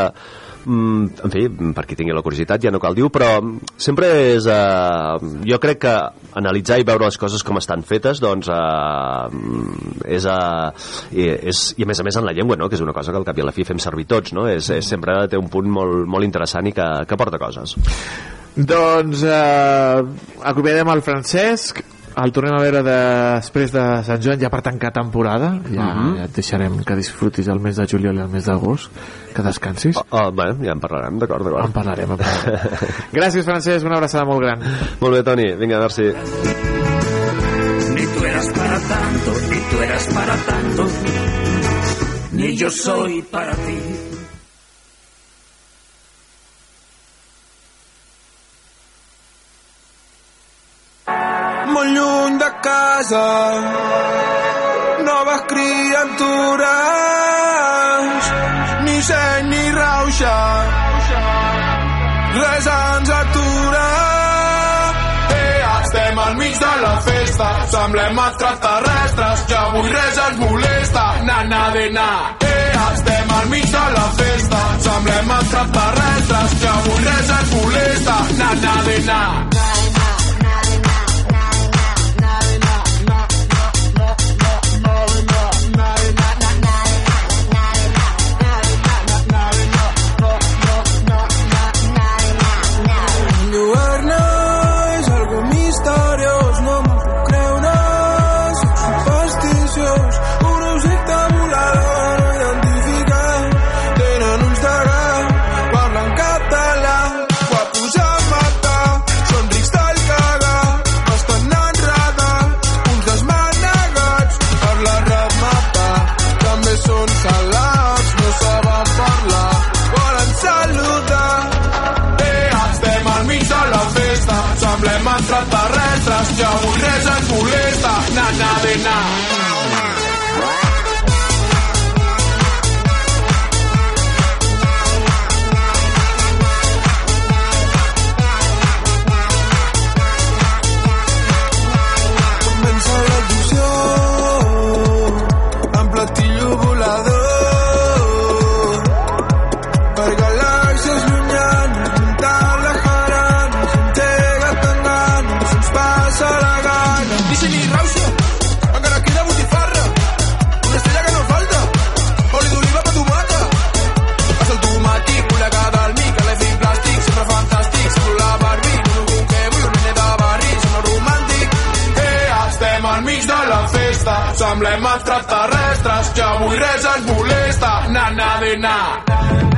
mm, en fi, per qui tingui la curiositat ja no cal dir però sempre és... Eh, jo crec que analitzar i veure les coses com estan fetes, doncs eh, és, eh, és... I a més a més en la llengua, no?, que és una cosa que al cap i a la fi fem servir tots, no? És, és sempre té un punt molt, molt interessant i que, que porta coses. Doncs eh, acomiadem el Francesc el tornem a veure després de Sant Joan ja per tancar temporada. Ja, Mhm. ja et deixarem que disfrutis el mes de juliol i el mes d'agost que descansis. Oh, oh, bé, ja en parlarem, d'acord, d'acord. En parlarem, en parlarem. gràcies Francesc, una abraçada molt gran. Molt bé Toni, vinga, merci Ni tú eras para tanto, ni tú eras para tanto, ni yo soy para ti. Molt lluny de casa. Noves criatures ni seny ni rauxa. Res ens atura. Eh, estem al mig de la festa semblem extraterrestres ja avui res ens molesta. Na na de na. Eh, estem al mig de la festa semblem extraterrestres ja avui res ens molesta. Na na de na semblem extraterrestres, que avui res ens molesta, na, na, de, na.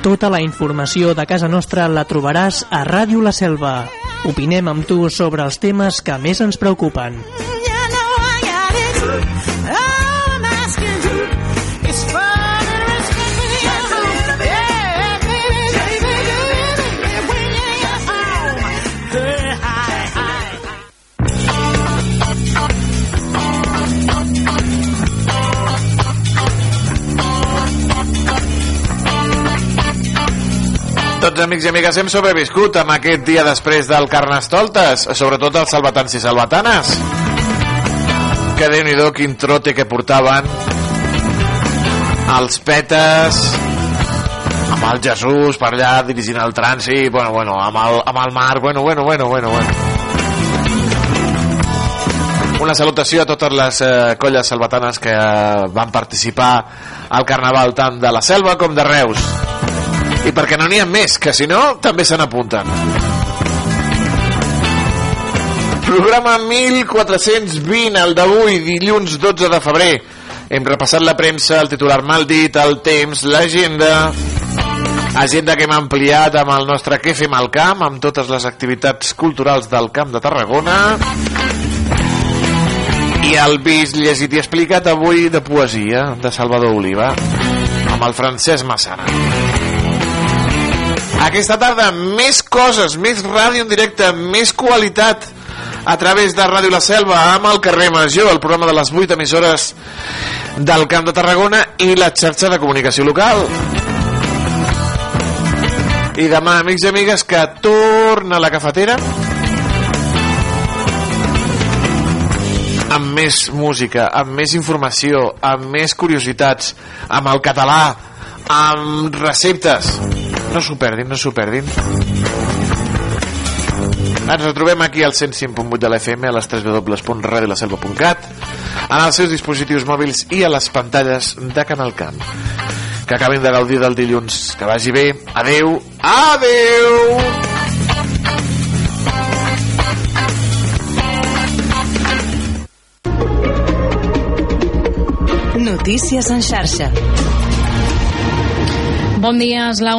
Tota la informació de casa nostra la trobaràs a Ràdio La Selva. Opinem amb tu sobre els temes que més ens preocupen. Tots amics i amigues hem sobreviscut amb aquest dia després del Carnestoltes, sobretot els salvatans i salvatanes. Que déu nhi quin trote que portaven els petes amb el Jesús per allà dirigint el trànsit, bueno, bueno, amb el, amb el mar, bueno, bueno, bueno, bueno, bueno. Una salutació a totes les eh, colles salvatanes que eh, van participar al Carnaval tant de la Selva com de Reus. I perquè no n'hi ha més, que si no, també se n'apunten. Programa 1420, el d'avui, dilluns 12 de febrer. Hem repassat la premsa, el titular mal dit, el temps, l'agenda... Agenda que hem ampliat amb el nostre Què fem al camp, amb totes les activitats culturals del Camp de Tarragona. I el vist, llegit i explicat avui de poesia de Salvador Oliva, amb el Francesc Massana. Aquesta tarda, més coses, més ràdio en directe, més qualitat a través de Ràdio La Selva amb el carrer Major, el programa de les 8 emissores del Camp de Tarragona i la xarxa de comunicació local. I demà, amics i amigues, que torna a la cafetera amb més música, amb més informació, amb més curiositats, amb el català, amb receptes. No s'ho perdin, no s'ho perdin. Ens retrobem aquí al 105.8 de la FM a les www.radiolaselva.cat en els seus dispositius mòbils i a les pantalles de Canal Camp. Que acabin de gaudir del dilluns. Que vagi bé. Adeu. Adeu. Notícies en xarxa. Bon dia, és la